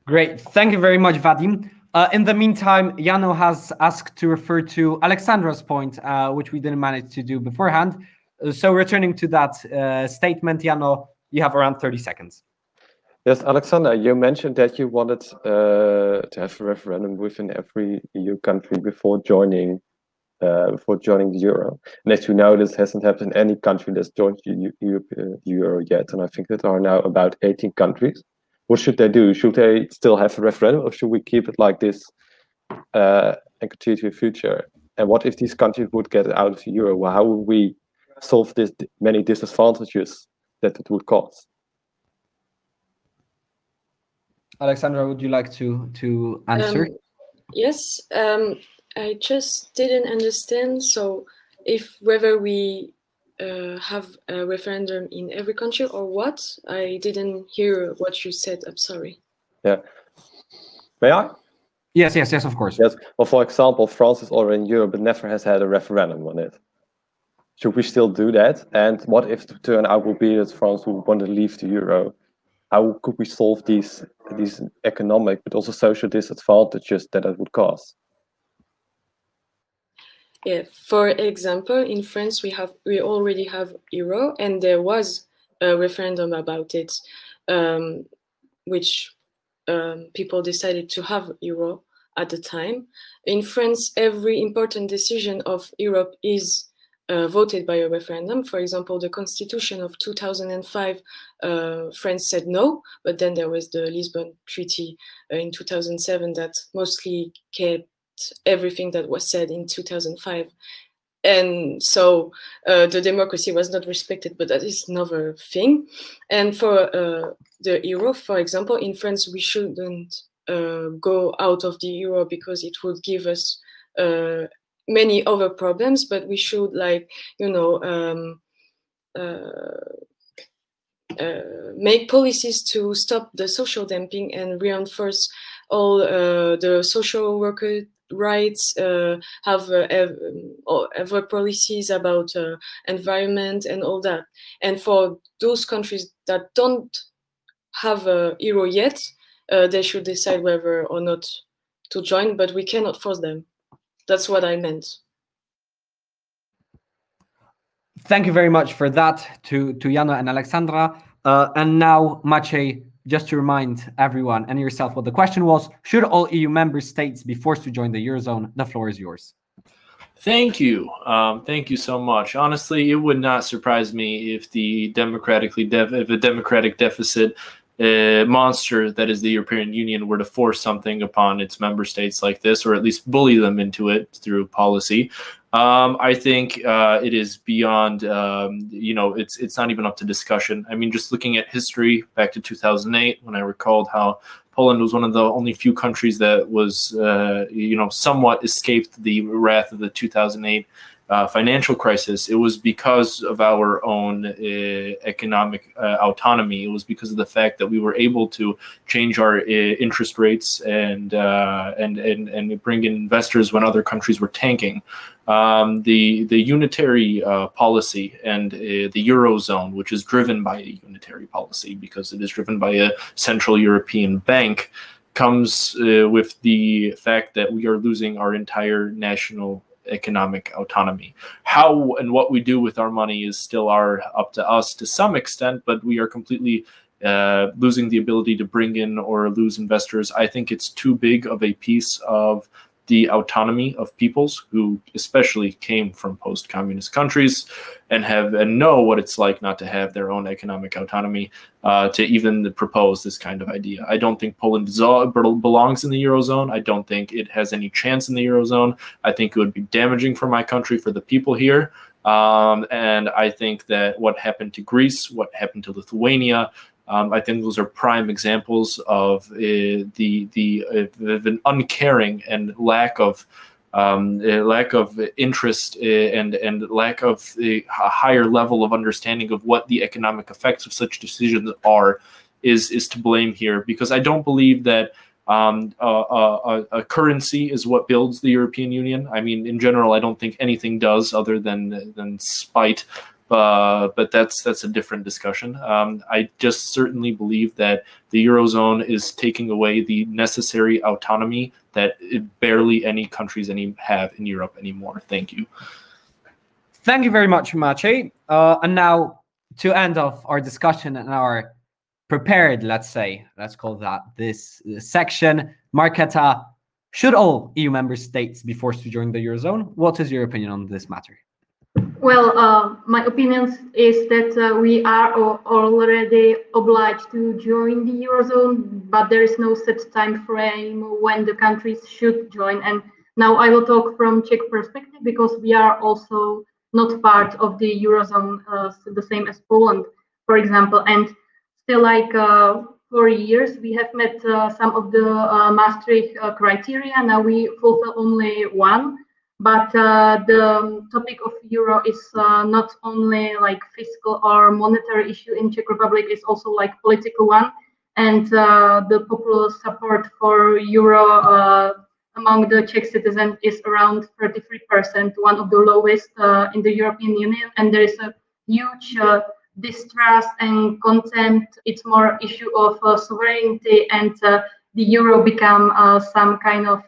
Great. Thank you very much, Vadim. Uh, in the meantime, Jano has asked to refer to Alexandra's point, uh, which we didn't manage to do beforehand. Uh, so returning to that uh, statement, Jano, you have around 30 seconds. Yes, Alexander, you mentioned that you wanted uh, to have a referendum within every EU country before joining uh, before joining the euro. And as you know, this hasn't happened in any country that's joined the euro yet. And I think that there are now about 18 countries what should they do? Should they still have a referendum, or should we keep it like this uh, and continue to the future? And what if these countries would get out of the euro? Well, how would we solve this many disadvantages that it would cause? Alexandra, would you like to to answer? Um, yes, um, I just didn't understand. So, if whether we uh, have a referendum in every country or what? I didn't hear what you said. I'm sorry. Yeah. May I? Yes, yes, yes, of course. Yes. Well, for example, France is already in Europe, but never has had a referendum on it. Should we still do that? And what if the turnout will be that France will want to leave the euro? How could we solve these these economic but also social disadvantages that it would cause? Yeah, for example, in France, we have we already have euro, and there was a referendum about it, um, which um, people decided to have euro at the time. In France, every important decision of Europe is uh, voted by a referendum. For example, the Constitution of 2005, uh, France said no, but then there was the Lisbon Treaty uh, in 2007 that mostly kept everything that was said in 2005 and so uh, the democracy was not respected but that is another thing and for uh, the euro for example in france we shouldn't uh, go out of the euro because it would give us many other problems but we should like you know um, uh, uh, make policies to stop the social dumping and reinforce all the social worker rights, uh, have uh, ever policies about uh, environment and all that. And for those countries that don't have a euro yet, uh, they should decide whether or not to join, but we cannot force them. That's what I meant. Thank you very much for that to, to Jana and Alexandra. Uh, and now, Maciej, just to remind everyone and yourself what the question was should all eu member states be forced to join the eurozone the floor is yours thank you um, thank you so much honestly it would not surprise me if the democratically def- if a democratic deficit uh, monster that is the European Union were to force something upon its member states like this, or at least bully them into it through policy. Um, I think uh, it is beyond, um, you know, it's it's not even up to discussion. I mean, just looking at history back to 2008, when I recalled how Poland was one of the only few countries that was, uh, you know, somewhat escaped the wrath of the 2008 uh, financial crisis, it was because of our own uh, economic uh, autonomy. It was because of the fact that we were able to change our uh, interest rates and, uh, and and and bring in investors when other countries were tanking. Um, the the unitary uh, policy and the eurozone, which is driven by a unitary policy because it is driven by a central European bank comes with the fact that we are losing our entire national economic autonomy. How and what we do with our money is still our up to us to some extent, but we are completely uh, losing the ability to bring in or lose investors. I think it's too big of a piece of the autonomy of peoples who especially came from post-communist countries and have and know what it's like not to have their own economic autonomy uh, to even propose this kind of idea. I don't think Poland belongs in the eurozone. I don't think it has any chance in the eurozone. I think it would be damaging for my country, for the people here. Um, and I think that what happened to Greece, what happened to Lithuania, um, I think those are prime examples of uh, the the, uh, uncaring and lack of um, uh, lack of interest uh, and and lack of a higher level of understanding of what the economic effects of such decisions are is is to blame here because I don't believe that um, a, a, a, currency is what builds the European Union. I mean, in general, I don't think anything does other than than spite uh, but that's that's a different discussion. Um, I just certainly believe that the eurozone is taking away the necessary autonomy that barely any countries any have in Europe anymore. Thank you. Thank you very much, Maciej. Uh, and now to end off our discussion and our prepared, let's say, let's call that this, this section, Marketa, should all EU member states be forced to join the eurozone? What is your opinion on this matter? Well, uh, my opinion is that uh, we are already obliged to join the eurozone, but there is no set time frame when the countries should join. And now I will talk from Czech perspective because we are also not part of the eurozone, uh, the same as Poland, for example. And still, like uh, for years, we have met uh, some of the uh, Maastricht criteria. Now we fulfill only one but uh, the topic of euro is uh, not only like fiscal or monetary issue in Czech Republic, it's also like political one. And uh, the popular support for euro uh, among the Czech citizens is around 33%, one of the lowest uh, in the European Union. And there is a huge uh, distrust and contempt. It's more issue of sovereignty and the euro become some kind of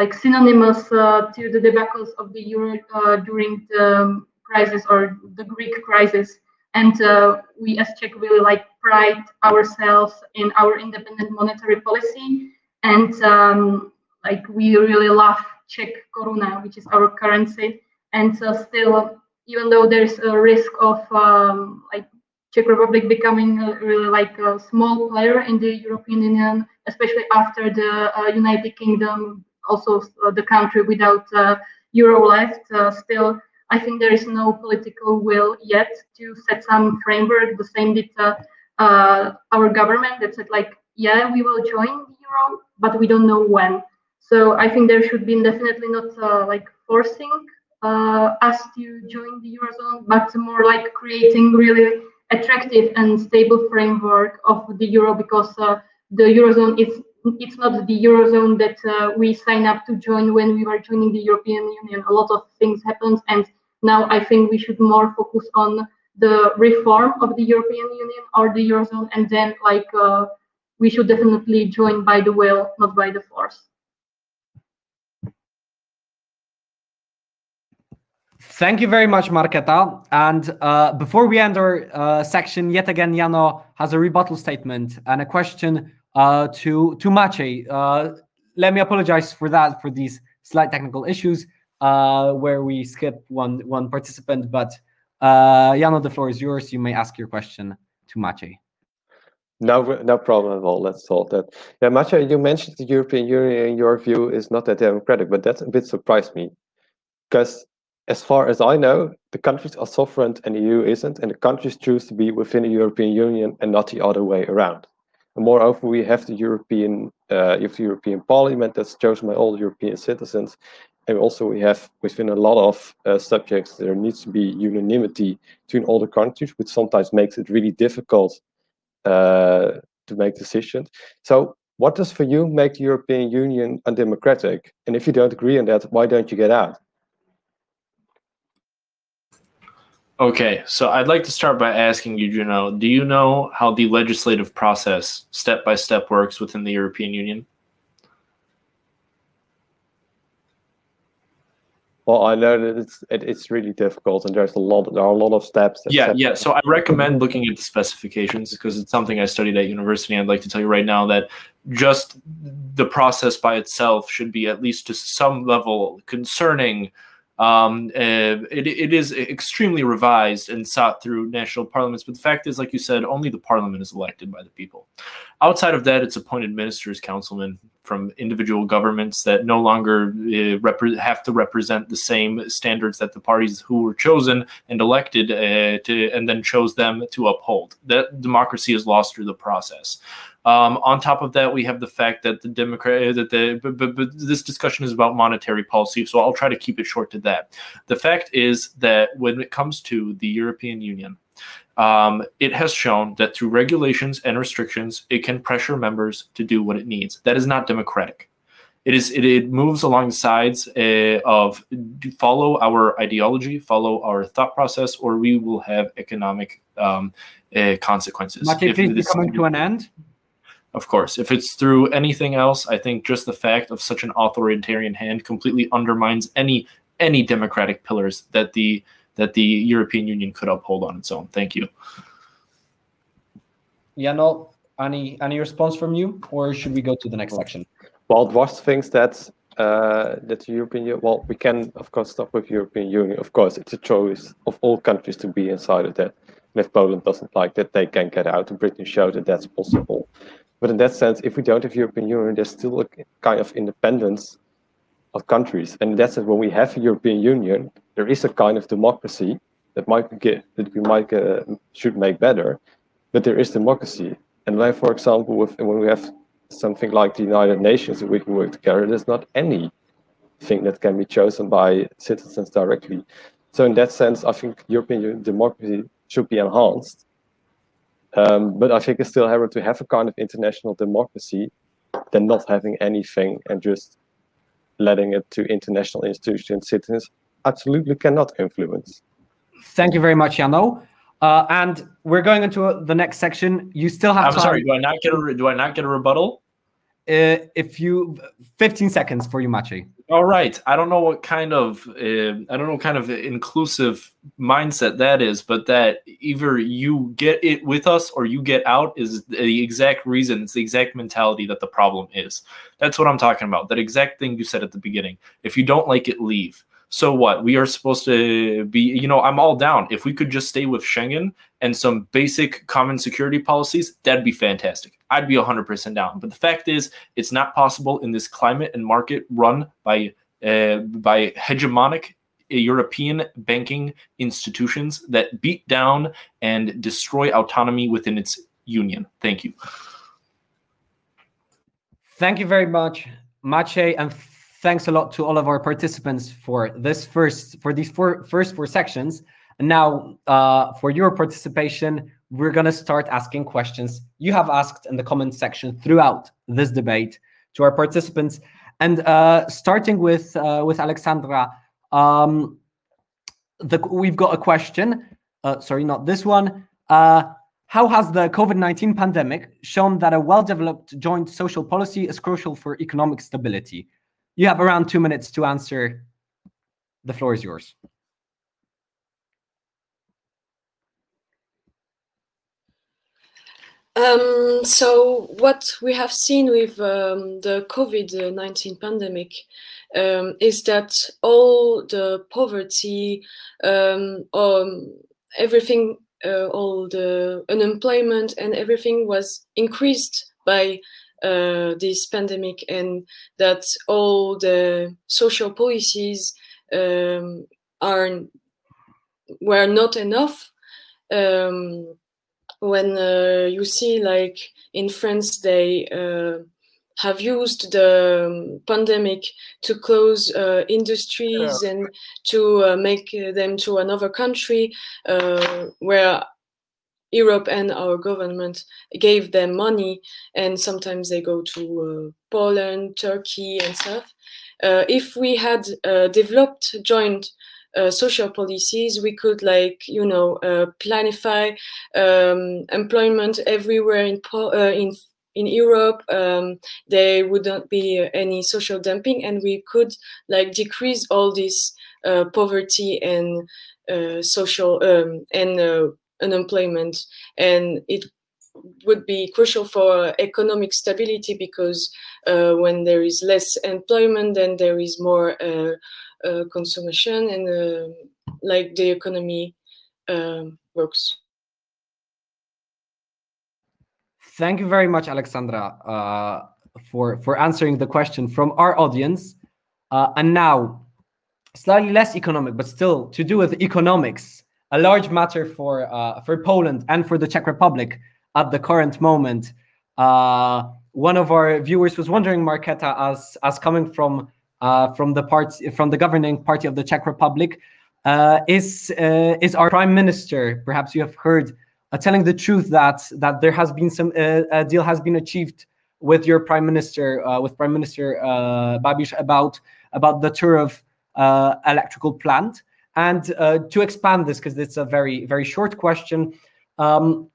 like synonymous uh, to the debacles of the euro uh, during the crisis or the Greek crisis. And uh, we as Czech really like pride ourselves in our independent monetary policy. And um, like we really love Czech koruna, which is our currency. And so still, even though there's a risk of um, like Czech Republic becoming really like a small player in the European Union, especially after the uh, United Kingdom also uh, the country without uh, euro left. Uh, still, I think there is no political will yet to set some framework. The same did our government that said like, yeah, we will join the euro, but we don't know when. So I think there should be definitely not like forcing uh, us to join the eurozone, but more like creating really attractive and stable framework of the euro because uh, the eurozone is it's not the eurozone that uh, we sign up to join when we were joining the European Union. A lot of things happened, and now I think we should more focus on the reform of the European Union or the eurozone, and then like uh, we should definitely join by the will, not by the force. Thank you very much, Marketa. And uh, before we end our uh, section, yet again, Jano has a rebuttal statement and a question uh, to to Maciej. Uh, let me apologize for that for these slight technical issues uh, where we skip one one participant. But uh, Jano, the floor is yours. You may ask your question to Maciej. No, no problem at all. Let's solve that. Yeah, Maciej, you mentioned the European Union, in your view, is not that democratic, but that a bit surprised me. Because as far as I know, the countries are sovereign and the EU isn't, and the countries choose to be within the European Union and not the other way around. Moreover, we have the European, uh, the European Parliament that's chosen by all European citizens. And also we have within a lot of uh, subjects, there needs to be unanimity between all the countries, which sometimes makes it really difficult uh, to make decisions. So what does for you make the European Union undemocratic? And if you don't agree on that, why don't you get out? Okay, so I'd like to start by asking you, Juno, do you know how the legislative process step by step works within the European Union? Well, I know that it's it, it's really difficult, and there's a lot. There are a lot of steps. Yeah, yeah. So I recommend looking at the specifications because it's something I studied at university. I'd like to tell you right now that just the process by itself should be at least to some level concerning. Um, uh, it, it is extremely revised and sought through national parliaments, but the fact is, like you said, only the parliament is elected by the people. Outside of that, it's appointed ministers, councilmen from individual governments that no longer uh, have to represent the same standards that the parties who were chosen and elected uh, to, and then chose them to uphold. That democracy is lost through the process. Um, on top of that, we have the fact that the Democrat that the but, but, but this discussion is about monetary policy, so I'll try to keep it short to that. The fact is that when it comes to the European Union, um, it has shown that through regulations and restrictions, it can pressure members to do what it needs. That is not democratic. It is. It, it moves along the sides uh, of follow our ideology, follow our thought process, or we will have economic um, uh, consequences. Mate, If please this- coming to an end. Of course. If it's through anything else, I think just the fact of such an authoritarian hand completely undermines any any democratic pillars that the that the European Union could uphold on its own. Thank you. Jano. Any any response from you, or should we go to the next section? Well, Dwars thinks that uh, that the European Union. Well, we can of course stop with European Union. Of course, it's a choice of all countries to be inside of that. And if Poland doesn't like that, they can get out. And Britain showed that that's possible. But in that sense, if we don't have European Union, there's still a kind of independence of countries. And that's when we have a European Union, there is a kind of democracy that might get that we might uh, should make better, but there is democracy. And when, for example, with when we have something like the United Nations we can work together, there's not anything that can be chosen by citizens directly. So in that sense, I think European democracy should be enhanced. Um, but I think it's still harder to have a kind of international democracy than not having anything and just letting it to international institutions citizens absolutely cannot influence. Thank you very much, Jano. Uh, and we're going into uh, the next section. You still have I'm time. sorry. Do I not get a re- do I not get a rebuttal? Uh, if you, 15 seconds for you, Maciej. All right. I don't know what kind of uh, I don't know kind of inclusive mindset that is, but that either you get it with us or you get out is the exact reason. It's the exact mentality that the problem is. That's what I'm talking about. That exact thing you said at the beginning. If you don't like it, leave. So what? We are supposed to be, you know, I'm all down. If we could just stay with Schengen and some basic common security policies, that'd be fantastic. I'd be 100% down. But the fact is, it's not possible in this climate and market run by uh, by hegemonic European banking institutions that beat down and destroy autonomy within its union. Thank you. Thank you very much, Maciej, and thanks a lot to all of our participants for this first for these four first four sections. And now, uh, for your participation, we're gonna start asking questions you have asked in the comment section throughout this debate to our participants. And uh, starting with uh, with Alexandra, um, the, we've got a question. Uh, sorry, not this one. Uh, how has the COVID 19 pandemic shown that a well developed joint social policy is crucial for economic stability? You have around two minutes to answer. The floor is yours. Um, so what we have seen with um, the COVID-19 pandemic um, is that all the poverty, um, um, everything, uh, all the unemployment and everything was increased by uh, this pandemic and that all the social policies um, are were not enough. Um, when uh, you see like in France they uh, have used the um, pandemic to close uh, industries and to uh, make them to another country uh, where Europe and our government gave them money and sometimes they go to uh, Poland, Turkey and stuff. if we had developed joint uh, social policies, we could like you know uh, planify um, employment everywhere in po- uh, in in Europe. Um, there wouldn't be any social dumping, and we could like decrease all this uh, poverty and uh, social um, and uh, unemployment, and it would be crucial for economic stability because uh, when there is less employment, then there is more uh, uh, consumption and uh, like the economy um, works. Thank you very much, Alexandra, uh, for for answering the question from our audience. Uh, and now, slightly less economic, but still to do with economics, a large matter for for Poland and for the Czech Republic at the current moment. Uh, one of our viewers was wondering, Marketa, as as coming from uh, from the party from the governing party of the Czech Republic, uh, is uh, is our prime minister? Perhaps you have heard uh, telling the truth that that there has been some uh, a deal has been achieved with your prime minister, with Prime Minister Babiš about about the Turów electrical plant. And to expand this, because it's a very very short question. Um,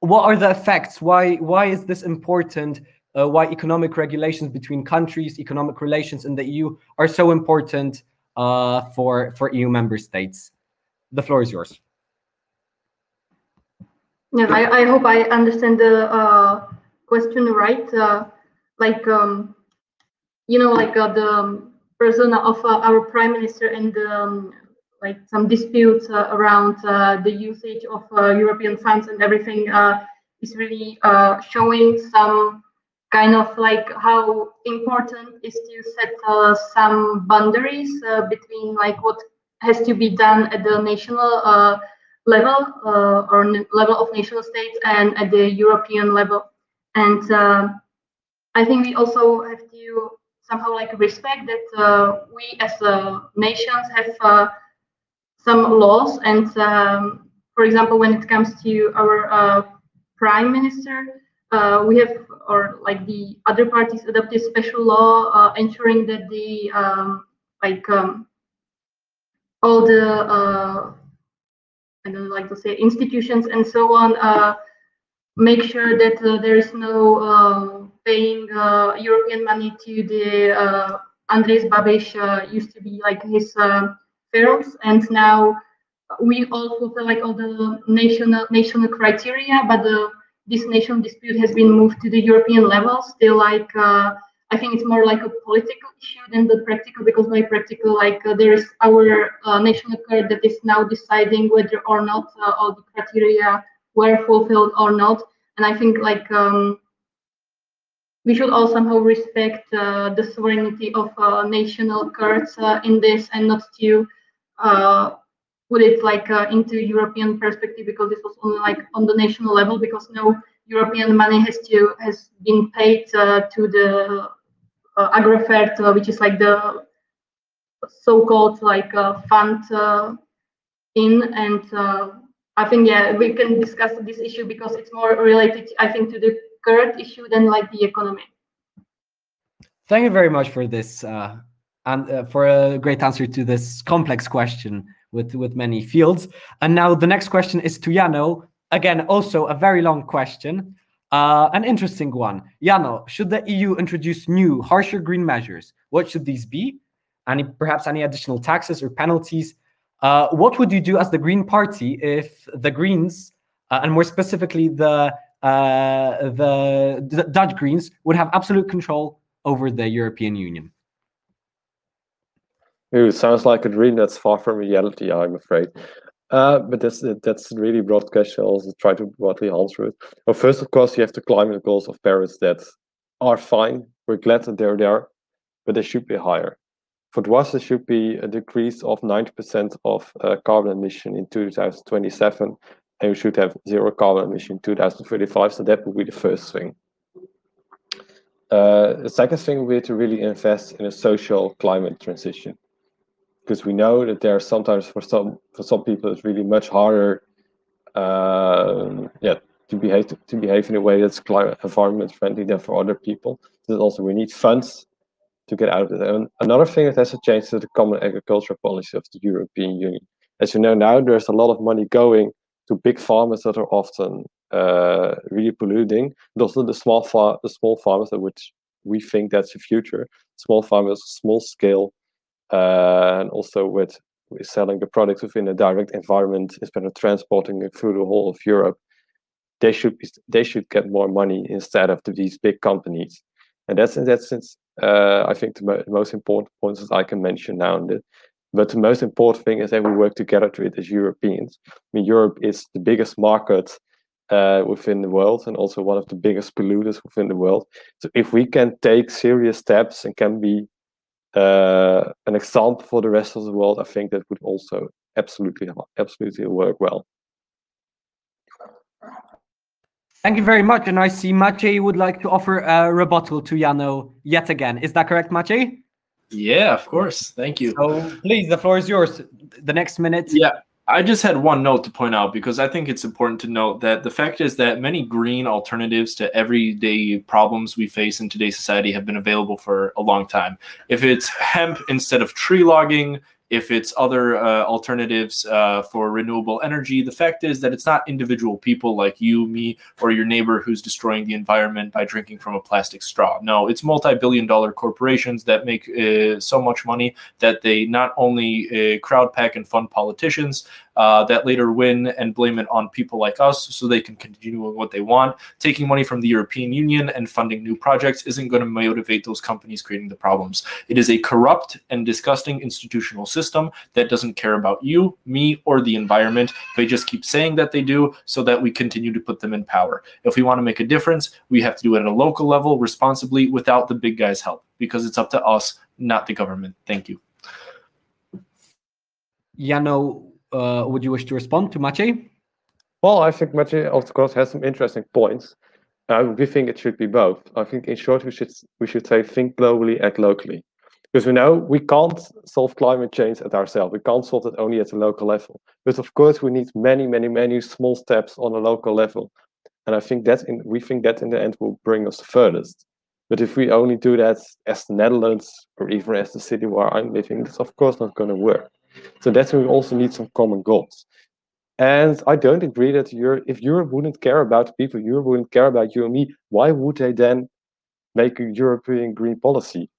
what are the effects? Why why is this important? Uh, why economic regulations between countries, economic relations in the EU are so important uh, for for EU member states? The floor is yours. Yeah, I, I hope I understand the uh, question right. Uh, like um, you know, like uh, the persona of uh, our prime minister and um, like some disputes uh, around uh, the usage of uh, European funds and everything is really showing some kind of like how important is to set some boundaries between like what has to be done at the national level uh, or level of national states and at the European level. And uh, I think we also have to somehow like respect that uh, we as nations have some laws. And um, for example, when it comes to our uh, prime minister, uh, we have, or like the other parties adopted special law uh, ensuring that the um, like um, all the uh, I don't like to say institutions and so on uh, make sure that uh, there is no paying European money to the Andrej Babiš used to be like his and now we all fulfill like all the national national criteria, but the this national dispute has been moved to the European level. Still, like uh, I think it's more like a political issue than the practical, because by practical, like uh, there is our uh, national court that is now deciding whether or not uh, all the criteria were fulfilled or not. And I think like um, we should all somehow respect uh, the sovereignty of uh, national courts in this, and not to put it like uh, into European perspective because this was only like on the national level because no European money has to has been paid uh, to the uh, Agrofert, uh, which is like the so-called like uh, fund uh, in and I think yeah we can discuss this issue because it's more related I think to the current issue than like the economy. Thank you very much for this and uh, for a great answer to this complex question with with many fields. And now the next question is to Jano. Again, also a very long question, uh, an interesting one. Jano, should the EU introduce new, harsher green measures? What should these be? Any perhaps any additional taxes or penalties? Uh, what would you do as the Green Party if the Greens, uh, and more specifically the, uh, the the Dutch Greens, would have absolute control over the European Union? Ooh, sounds like a dream that's far from reality, I'm afraid. Uh, but that's that's really broad question. I'll also try to broadly answer it. Well, first, of course, you have the climate goals of Paris that are fine. We're glad that they're there, but they should be higher. For Dwars, there should be a decrease of 90% of uh, carbon emission in 2027, and we should have zero carbon emission in 2035. So that would be the first thing. Uh, the second thing would be to really invest in a social climate transition because we know that there are sometimes for some for some people it's really much harder uh, yeah to behave to, to, behave in a way that's climate environment friendly than for other people so also we need funds to get out of it. And another thing that has to change is the common agricultural policy of the European Union. As you know now, there's a lot of money going to big farmers that are often uh, really polluting. But also the small far the small farmers, which we think that's the future. Small farmers, small scale, uh, and also with, selling the products within a direct environment instead of transporting it through the whole of Europe. They should be, they should get more money instead of these big companies, and that's in that sense. Uh, I think the mo most important points that I can mention now. The, but the most important thing is that we work together to it as Europeans. I mean, Europe is the biggest market uh, within the world and also one of the biggest polluters within the world. So if we can take serious steps and can be uh, an example for the rest of the world, I think that would also absolutely absolutely work well. Thank you very much. And I see Maciej would like to offer a rebuttal to Jano yet again. Is that correct, Maciej? Yeah, of course. Thank you. So please, the floor is yours. The next minute. Yeah. I just had one note to point out because I think it's important to note that the fact is that many green alternatives to everyday problems we face in today's society have been available for a long time. If it's hemp instead of tree logging, if it's other uh, alternatives uh, for renewable energy. The fact is that it's not individual people like you, me, or your neighbor who's destroying the environment by drinking from a plastic straw. No, it's multi billion dollar corporations that make uh, so much money that they not only uh, crowd pack and fund politicians, uh, that later win and blame it on people like us so they can continue with what they want. Taking money from the European Union and funding new projects isn't going to motivate those companies creating the problems. It is a corrupt and disgusting institutional system that doesn't care about you, me, or the environment. They just keep saying that they do so that we continue to put them in power. If we want to make a difference, we have to do it at a local level responsibly without the big guys' help because it's up to us, not the government. Thank you. Jano, uh, would you wish to respond to Maciej? Well, I think Maciej, of course, has some interesting points. Uh, we think it should be both. I think, in short, we should we should say think globally, act locally, because we know we can't solve climate change at ourselves. We can't solve it only at a local level. But of course, we need many, many, many small steps on a local level, and I think that in we think that in the end will bring us the furthest. But if we only do that as the Netherlands or even as the city where I'm living, that's of course not going to work. So that's why we also need some common goals. And I don't agree that Europe, if Europe wouldn't care about people, Europe wouldn't care about you and me, why would they then make a European green policy?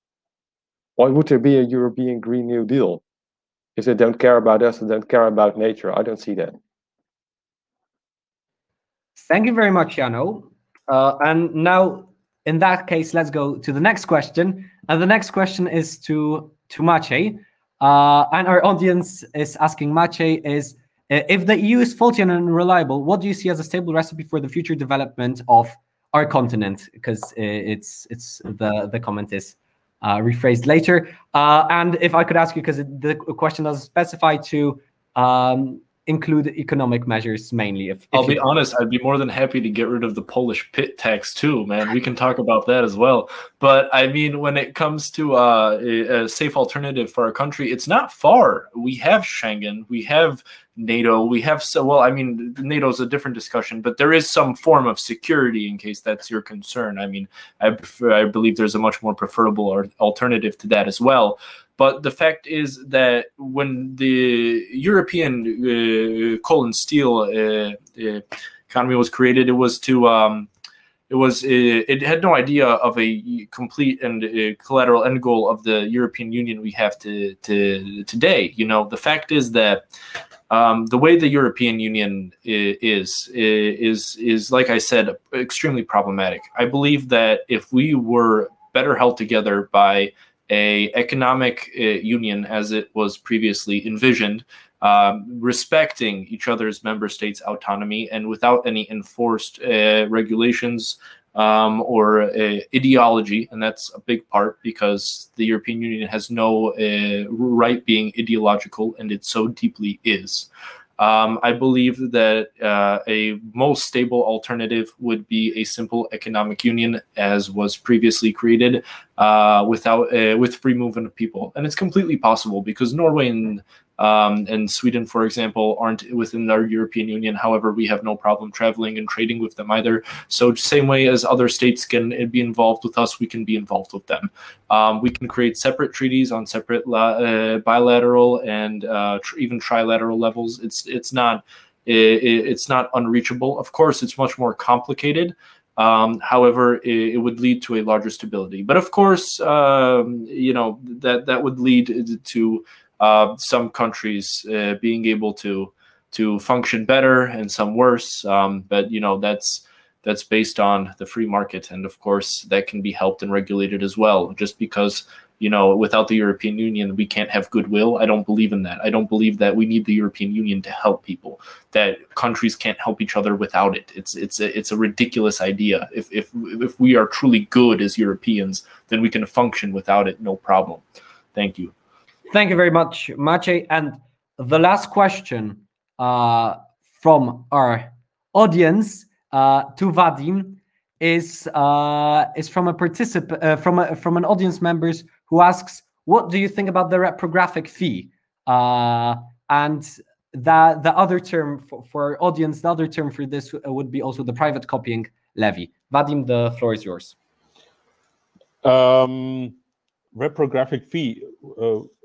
Why would there be a European Green New Deal? If they don't care about us and don't care about nature, I don't see that. Thank you very much, Jano. Uh, and now, in that case, let's go to the next question. And the next question is to, Maciej. Uh, and our audience is asking Maciej is uh, if the EU is faulty and unreliable, what do you see as a stable recipe for the future development of our continent? Because uh, it's it's the the comment is uh, rephrased later. Uh, and if I could ask you, because the question doesn't specify to um, include economic measures mainly. If, if I'll be honest, I'd be more than happy to get rid of the Polish PIT tax too, man. We can (laughs) talk about that as well. But I mean, when it comes to uh, a, a safe alternative for our country, it's not far. We have Schengen, we have NATO, we have so well. I mean, NATO is a different discussion, but there is some form of security in case that's your concern. I mean, I prefer, I believe there's a much more preferable alternative to that as well. But the fact is that when the European uh, coal and steel uh, uh, economy was created, it was to um, it was it had no idea of a complete and collateral end goal of the European Union we have to, to today. You know, the fact is that um, the way the European Union is is is like I said, extremely problematic. I believe that if we were better held together by a economic uh, union as it was previously envisioned, um, respecting each other's member states' autonomy and without any enforced uh, regulations um, or uh, ideology. And that's a big part because the European Union has no uh, right being ideological, and it so deeply is. Um, I believe that uh, a most stable alternative would be a simple economic union, as was previously created, uh, without uh, with free movement of people, and it's completely possible because Norway and um, and Sweden, for example, aren't within our European Union. However, we have no problem traveling and trading with them either. So, same way as other states can be involved with us, we can be involved with them. Um, we can create separate treaties on separate uh, bilateral and uh, tr- even trilateral levels. It's it's not it, it's not unreachable. Of course, it's much more complicated. Um, however, it, it, would lead to a larger stability. But of course, um, you know that that would lead to some countries uh, being able to to function better and some worse. Um, but you know that's that's based on the free market, and of course that can be helped and regulated as well. Just because you know without the European Union we can't have goodwill. I don't believe in that. I don't believe that we need the European Union to help people. That countries can't help each other without it. It's it's a, it's a ridiculous idea. If if if we are truly good as Europeans, then we can function without it, no problem. Thank you. Thank you very much, Maciej. And the last question uh, from our audience uh, to Vadim is uh, is from a participant uh, from a, from an audience members who asks, "What do you think about the reprographic fee?" Uh, and the the other term for, for audience, the other term for this would be also the private copying levy. Vadim, the floor is yours. Um, reprographic fee.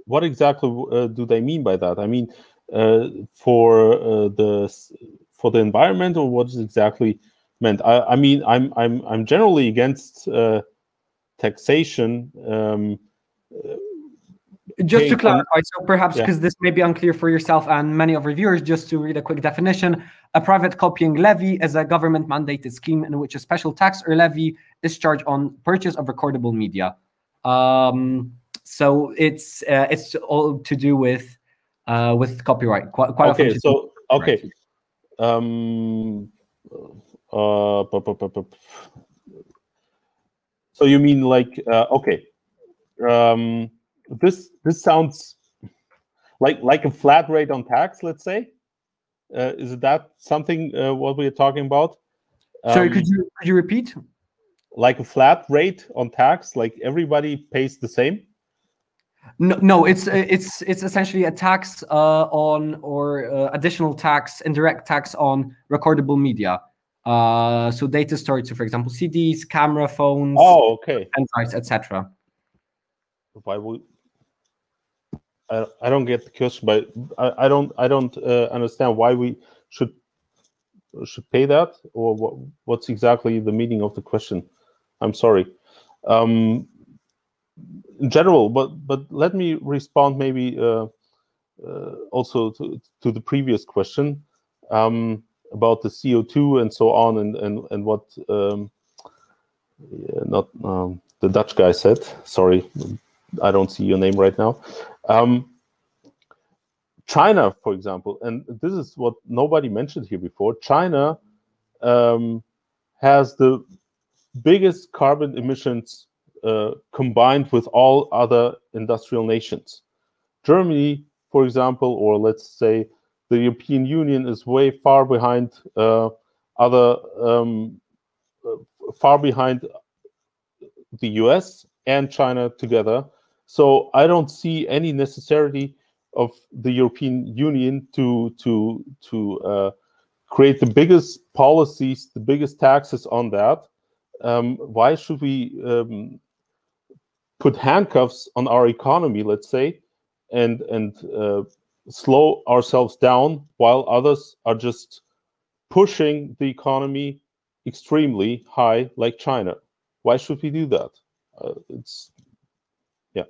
What exactly uh, do they mean by that? I mean, uh, for uh, the for the environment, or what is exactly meant? I, I mean, I'm I'm I'm generally against uh, taxation. Um, just to clarify, so perhaps because yeah. this may be unclear for yourself and many of our viewers, just to read a quick definition: a private copying levy is a government-mandated scheme in which a special tax or levy is charged on purchase of recordable media. Um, so it's uh, it's all to do with uh, with copyright. Quite, quite okay, so okay. Um, uh, so you mean like uh, okay? Um, this this sounds like like a flat rate on tax. Let's say, uh, is that something uh, what we're talking about? Um, Sorry, could you could you repeat? Like a flat rate on tax, like everybody pays the same. No, no, it's it's it's essentially a tax uh, on or uh, additional tax, indirect tax on recordable media. Uh, so data storage, so for example, CDs, camera phones, oh, okay, and drives, etc. Why would I? I don't get the question, but I, I don't I don't uh, understand why we should should pay that, or what, what's exactly the meaning of the question. I'm sorry. Um, in general, but but let me respond maybe uh, uh, also to, to the previous question um, about the CO2 and so on, and and and what um, yeah, not um, the Dutch guy said. Sorry, I don't see your name right now. Um, China, for example, and this is what nobody mentioned here before. China um, has the biggest carbon emissions combined with all other industrial nations. Germany, for example, or let's say the European Union is way far behind uh, other, um, uh, far behind the US and China together. So I don't see any necessity of the European Union to to to uh, create the biggest policies, the biggest taxes on that. Um, why should we um, put handcuffs on our economy, let's say, and and uh, slow ourselves down while others are just pushing the economy extremely high, like China. Why should we do that? Uh, it's yeah.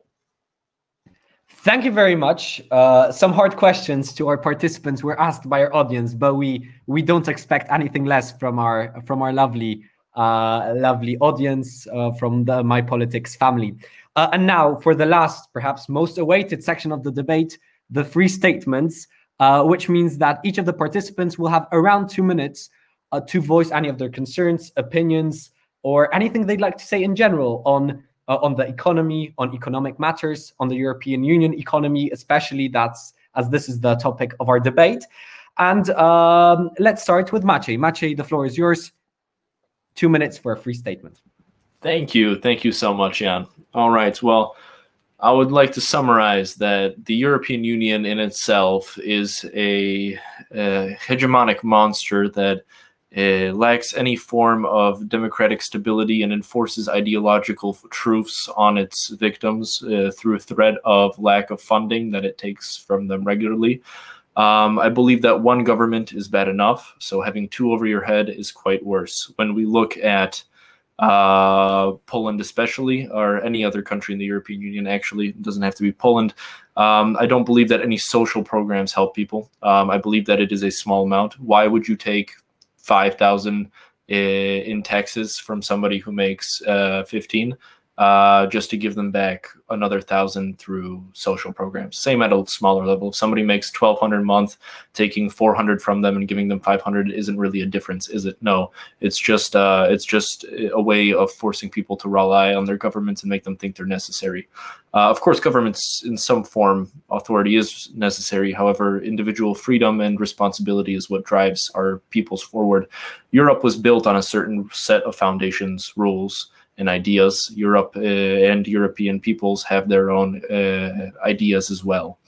Thank you very much. Uh, some hard questions to our participants were asked by our audience, but we we don't expect anything less from our from our lovely uh, lovely audience uh, from the My Politics family. Uh, and now, for the last, perhaps most awaited section of the debate, the three statements, uh, which means that each of the participants will have around two minutes uh, to voice any of their concerns, opinions, or anything they'd like to say in general on uh, on the economy, on economic matters, on the European Union economy, especially. That's as this is the topic of our debate. And um, let's start with Maciej. Maciej, the floor is yours. Two minutes for a free statement. Thank you. Thank you so much, Jan. All right. Well, I would like to summarize that the European Union in itself is a, a hegemonic monster that uh, lacks any form of democratic stability and enforces ideological truths on its victims uh, through a threat of lack of funding that it takes from them regularly. Um, I believe that one government is bad enough, so having two over your head is quite worse. When we look at uh, Poland, especially, or any other country in the European Union. Actually, it doesn't have to be Poland. Um, I don't believe that any social programs help people. Um, I believe that it is a small amount. Why would you take five thousand in taxes from somebody who makes uh, fifteen? Uh, just to give them back another thousand through social programs. Same at a smaller level. If somebody makes twelve hundred a month, taking four hundred from them and giving them five hundred isn't really a difference, is it? No, it's just uh, it's just a way of forcing people to rely on their governments and make them think they're necessary. Uh, of course, governments in some form authority is necessary. However, individual freedom and responsibility is what drives our peoples forward. Europe was built on a certain set of foundations, rules and ideas. Europe uh, and European peoples have their own uh, ideas as well.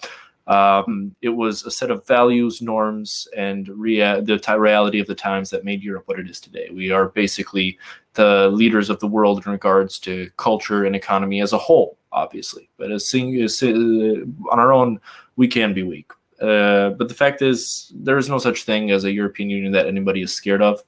Um, it was a set of values, norms, and rea- the t- reality of the times that made Europe what it is today. We are basically the leaders of the world in regards to culture and economy as a whole, obviously. But as, sing- as uh, on our own, we can be weak. Uh, but the fact is, there is no such thing as a European Union that anybody is scared of.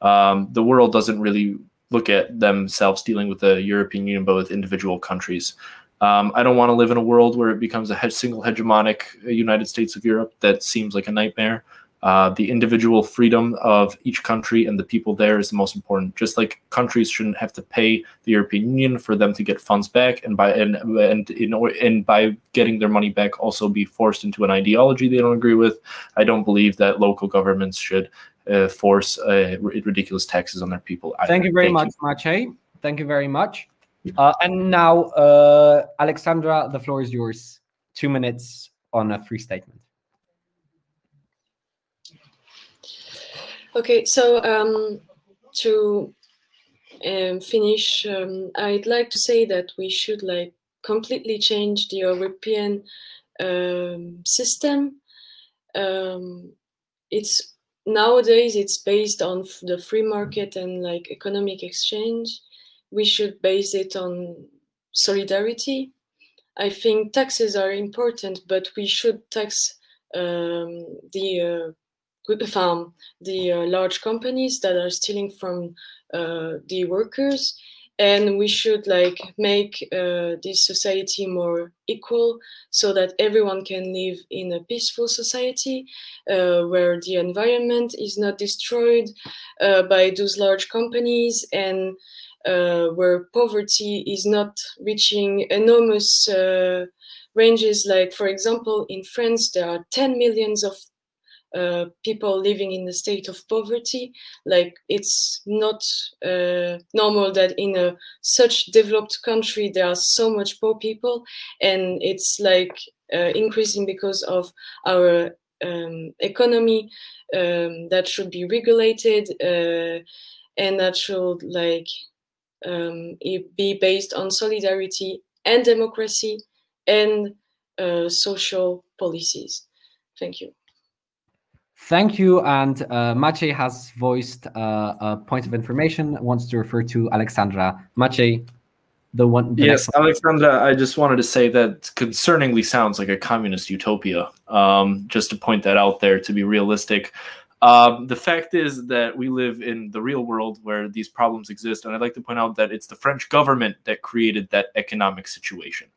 Um, the world doesn't really look at themselves dealing with the European Union, but with individual countries. Um, I don't want to live in a world where it becomes a single hegemonic uh, United States of Europe. That seems like a nightmare. Uh, the individual freedom of each country and the people there is the most important. Just like countries shouldn't have to pay the European Union for them to get funds back, and by and and in, and by getting their money back, also be forced into an ideology they don't agree with. I don't believe that local governments should uh, force uh, ridiculous taxes on their people. Thank you very Thank much, you. Maciej. Thank you very much. Uh, and now, uh, Alexandra, the floor is yours. Two minutes on a free statement. Okay, so um, to um, finish, um, I'd like to say that we should like completely change the European um, system. Um, it's nowadays it's based on the free market and like economic exchange. We should base it on solidarity. I think taxes are important but we should tax um, the uh, farm the uh, large companies that are stealing from uh, the workers and we should like make uh, this society more equal so that everyone can live in a peaceful society uh, where the environment is not destroyed uh, by those large companies and uh, where poverty is not reaching enormous uh, ranges. Like for example in france there are 10 millions of uh, people living in the state of poverty. Like it's not uh, normal that in a such developed country there are so much poor people, and it's like uh, increasing because of our um, economy um, that should be regulated uh, and that should like um, be based on solidarity and democracy and uh, social policies. Thank you. Thank you. And uh, Maciej has voiced uh, a point of information, wants to refer to Alexandra. Maciej, the one. The yes, Alexandra, I just wanted to say that concerningly sounds like a communist utopia. Um, just to point that out there to be realistic. Um, the fact is that we live in the real world where these problems exist. And I'd like to point out that it's the French government that created that economic situation.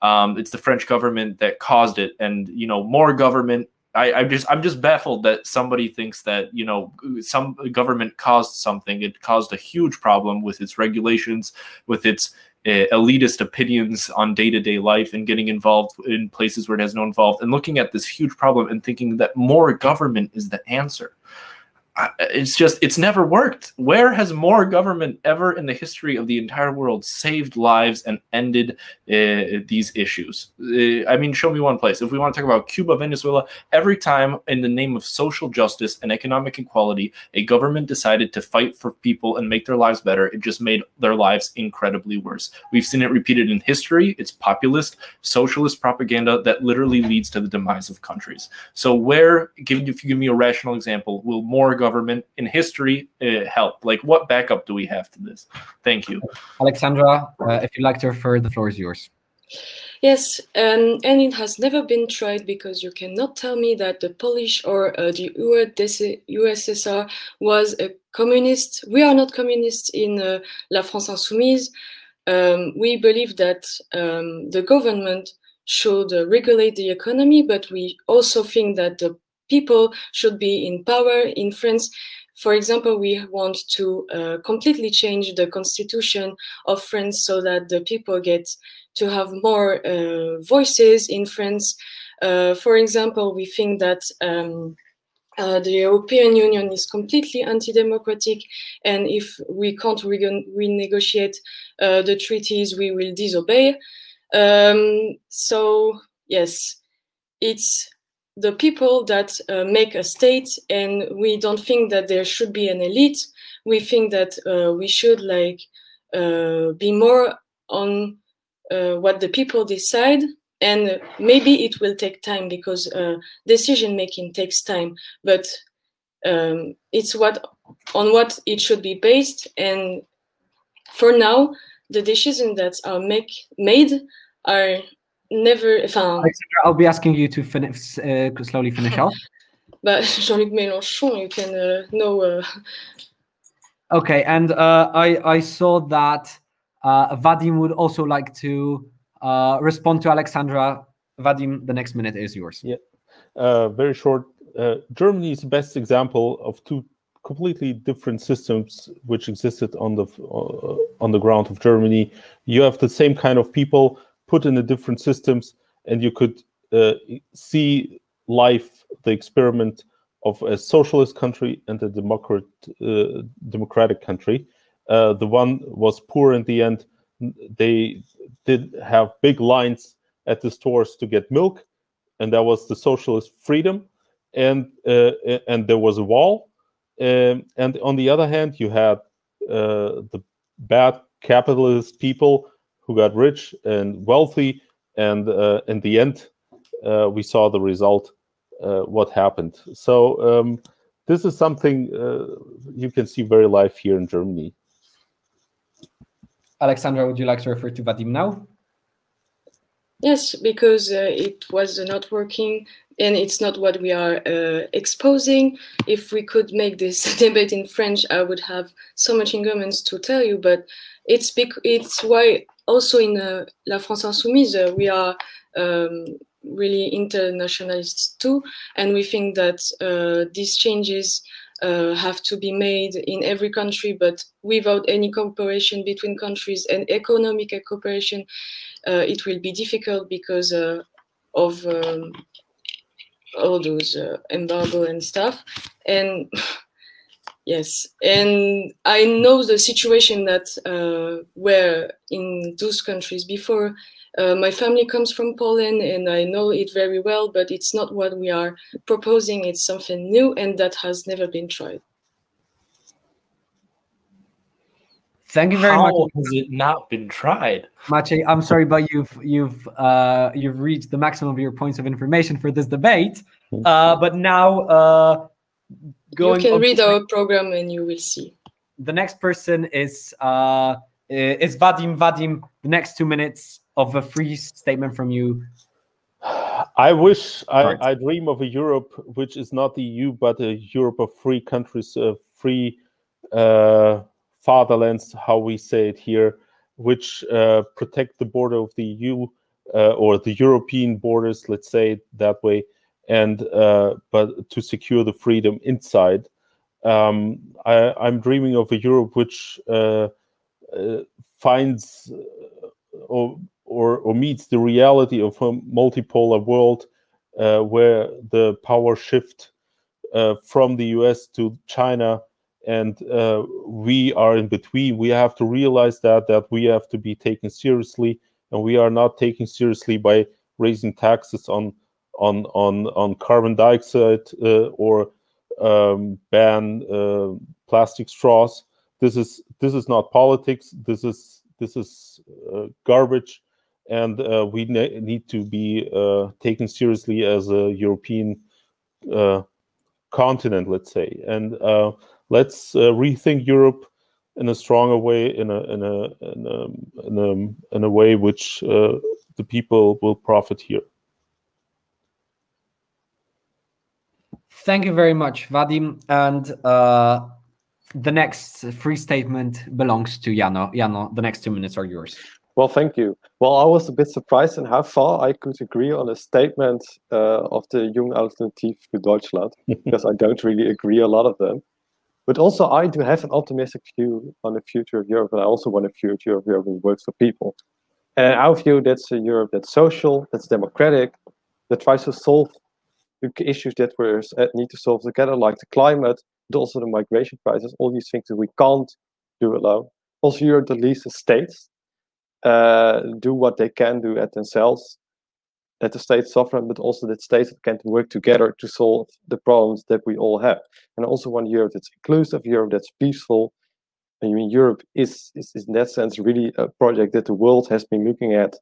Um, it's the French government that caused it. And, you know, more government I, I'm just I'm just baffled that somebody thinks that you know some government caused something. It caused a huge problem with its regulations, with its uh, elitist opinions on day to day life, and getting involved in places where it has no involved, and looking at this huge problem and thinking that more government is the answer. It's just it's never worked. Where has more government ever in the history of the entire world saved lives and ended uh, these issues? Uh, i mean show me one place. If we want to talk about cuba venezuela every time in the name of social justice and economic equality a government decided to fight for people and make their lives better it just made their lives incredibly worse. We've seen it repeated in history. It's populist socialist propaganda that literally leads to the demise of countries. So where give if you give me a rational example will more government in history uh, help like what backup do we have to this thank you Alexandra, uh, if you'd like to refer, the floor is yours. Yes, um, and it has never been tried because you cannot tell me that the Polish or uh, the USSR was a communist. We are not communists in uh, La France Insoumise. Um, we believe that um, the government should uh, regulate the economy, but we also think that the people should be in power in France. For example, we want to uh, completely change the constitution of France so that the people get to have more uh, voices in France. Uh, for example, we think that um, uh, the European Union is completely anti-democratic, and if we can't rego- renegotiate uh, the treaties, we will disobey. Um, so yes, it's the people that uh, make a state, and we don't think that there should be an elite. We think that uh, we should like uh, be more on uh, what the people decide and maybe it will take time because uh, decision making takes time but um, it's what on what it should be based and for now the decisions that are make, made are never found Alexandra, I'll be asking you to finish, uh, slowly finish (laughs) off. but jean-luc mélenchon you can uh, know uh, Okay, and uh, I I saw that uh, Vadim would also like to uh, respond to Alexandra. Vadim, the next minute is yours. uh, very short. Uh, Germany is the best example of two completely different systems which existed on the uh, on the ground of Germany. You have the same kind of people put in the different systems, and you could uh, see life, the experiment of a socialist country and a democrat, uh, democratic country. Uh, the one was poor in the end. They did have big lines at the stores to get milk, and that was the socialist freedom. And uh, and there was a wall. Um, and on the other hand, you had uh, the bad capitalist people who got rich and wealthy, and uh, in the end, uh, we saw the result. Uh, what happened? So um, this is something uh, you can see very live here in Germany. Alexandra, would you like to refer to Vadim now? Yes, because uh, it was not working and it's not what we are uh, exposing. If we could make this (laughs) debate in French, I would have so much arguments to tell you, but it's bec- it's why also in uh, La France Insoumise uh, we are um, really internationalists too, and we think that uh, these changes uh, have to be made in every country, but without any cooperation between countries and economic cooperation, it will be difficult because uh, of um, all those uh, embargo and stuff. And (laughs) yes, and I know the situation that uh, where in those countries before. Uh, my family comes from Poland and I know it very well, but it's not what we are proposing. It's something new and that has never been tried. Thank you very How much, has it not been tried Maciej. I'm sorry, but you've you've uh, you've reached the maximum of your points of information for this debate. Uh, but now, uh, going you can read our program and you will see. the next person is uh, is Vadim. Vadim, the next two minutes of a free statement from you. I wish I, I dream of a Europe which is not the EU, but a Europe of free countries, uh, free uh, fatherlands, how we say it here, which uh, protect the border of the EU uh, or the European borders, let's say it that way, and uh, but to secure the freedom inside. Um, I, I'm dreaming of a Europe which uh, uh, finds uh, or, or or meets the reality of a multipolar world where the power shift from the US to China, and uh, we are in between. We have to realize that that we have to be taken seriously, and we are not taken seriously by raising taxes on on on on carbon dioxide uh, or um, ban uh, plastic straws. This is this is not politics. This is this is uh, garbage, and uh, we ne- need to be uh, taken seriously as a European continent, let's say, and let's uh, rethink Europe in a stronger way, in a in a in a in a, in a way which uh, the people will profit here. Thank you very much, Vadim. And uh, the next free statement belongs to Jano. Jano, the next two minutes are yours. Well, thank you. Well, I was a bit surprised in how far I could agree on a statement uh, of the Young Alternative für Deutschland, (laughs) because I don't really agree a lot of them. But also, I do have an optimistic view on the future of Europe, and I also want a future of Europe that works for people. And our view, that's a Europe that's social, that's democratic, that tries to solve the issues that we need to solve together, like the climate, but also the migration crisis, all these things that we can't do alone. Also, Europe that leads the states uh, do what they can do at themselves, that the states sovereign, but also that states can work together to solve the problems that we all have. And also one Europe that's inclusive, Europe that's peaceful. I mean, Europe is, is, is in that sense really a project that the world has been looking at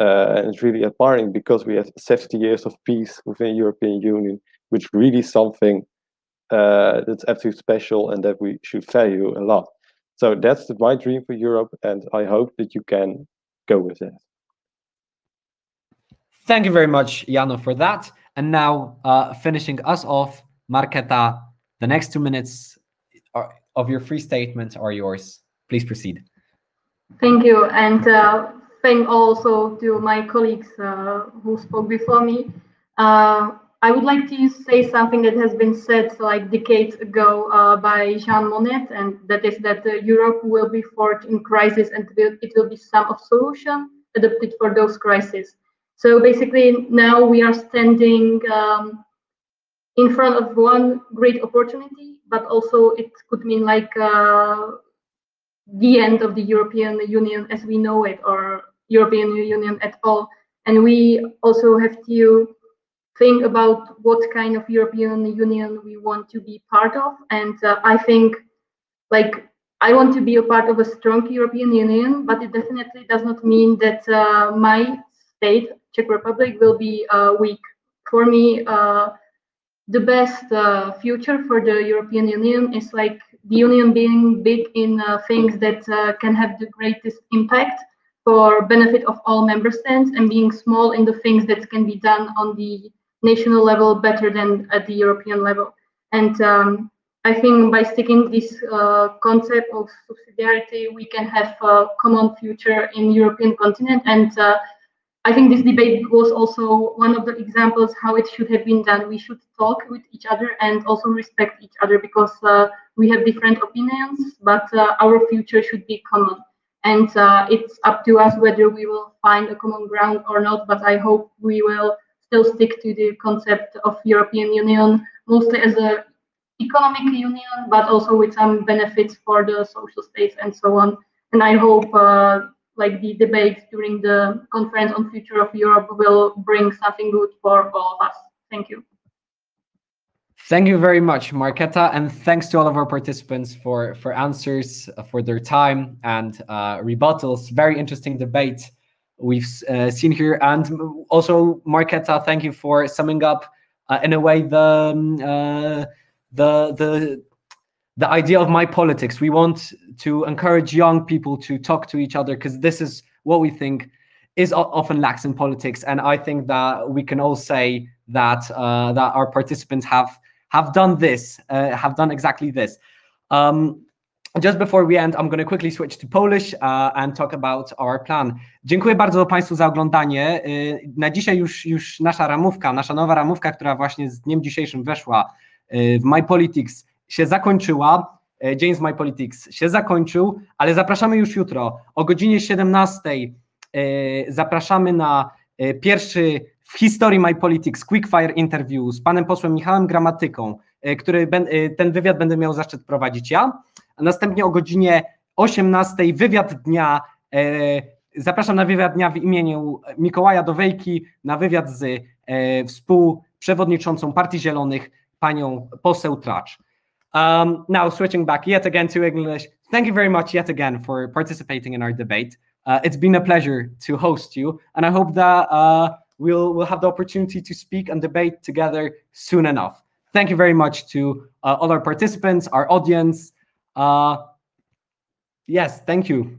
uh, and it's really admiring because we have 70 years of peace within the European Union, which really something uh, that's absolutely special and that we should value a lot. So that's the, my dream for Europe, and I hope that you can go with that. Thank you very much, Jano, for that. And now, uh, finishing us off, Marketa, the next two minutes are, of your free statement are yours. Please proceed. Thank you. And uh, thank also to my colleagues uh, who spoke before me. Uh, I would like to say something that has been said like decades ago uh, by Jean Monnet, and that is that uh, Europe will be forged in crisis and it will be some of solution adapted for those crises. So basically, now we are standing um, in front of one great opportunity, but also it could mean like uh, the end of the European Union as we know it, or European Union at all. And we also have to think about what kind of European Union we want to be part of. And uh, I think, like, I want to be a part of a strong European Union, but it definitely does not mean that uh, my state, Czech Republic, will be weak. For me, uh, the best uh, future for the European Union is like the Union being big in uh, things that can have the greatest impact for benefit of all member states and being small in the things that can be done on the national level better than at the European level. And um, I think by sticking this uh, concept of subsidiarity, we can have a common future in European continent. And uh, I think this debate was also one of the examples how it should have been done. We should talk with each other and also respect each other because uh, we have different opinions, but uh, our future should be common and uh, it's up to us whether we will find a common ground or not but i hope we will still stick to the concept of european union mostly as a economic union but also with some benefits for the social states and so on and i hope uh, like the debates during the conference on future of europe will bring something good for all of us. Thank you. Thank you very much, Marketa, and thanks to all of our participants for for answers, uh, for their time and uh, rebuttals. Very interesting debate we've uh, seen here, and also Marketa, thank you for summing up uh, in a way the um, uh, the the the idea of my politics. We want to encourage young people to talk to each other because this is what we think is often lacks in politics, and I think that we can all say that uh, that our participants have have done this, uh, have done exactly this. Um, just before we end, I'm going to quickly switch to Polish uh, and talk about our plan. Dziękuję bardzo Państwu za oglądanie. Na dzisiaj już, już nasza ramówka, nasza nowa ramówka, która właśnie z dniem dzisiejszym weszła w MyPolitics się zakończyła. Dzień z MyPolitics się zakończył, ale zapraszamy już jutro o godzinie 17. Zapraszamy na pierwszy w historii My Politics Quickfire Interview z panem posłem Michałem Gramatyką, e, który e, ten wywiad będę miał zaszczyt prowadzić ja. A następnie o godzinie 18 wywiad dnia. e, Zapraszam na wywiad dnia w imieniu Mikołaja Dowejki, na wywiad z e, współprzewodniczącą Partii Zielonych, panią poseł Tracz. Um, now, switching back yet again to English, thank you very much yet again for participating in our debate. Uh, it's been a pleasure to host you, and I hope that uh, we'll, we'll have the opportunity to speak and debate together soon enough. Thank you very much to uh, all our participants, our audience. Uh, yes, thank you.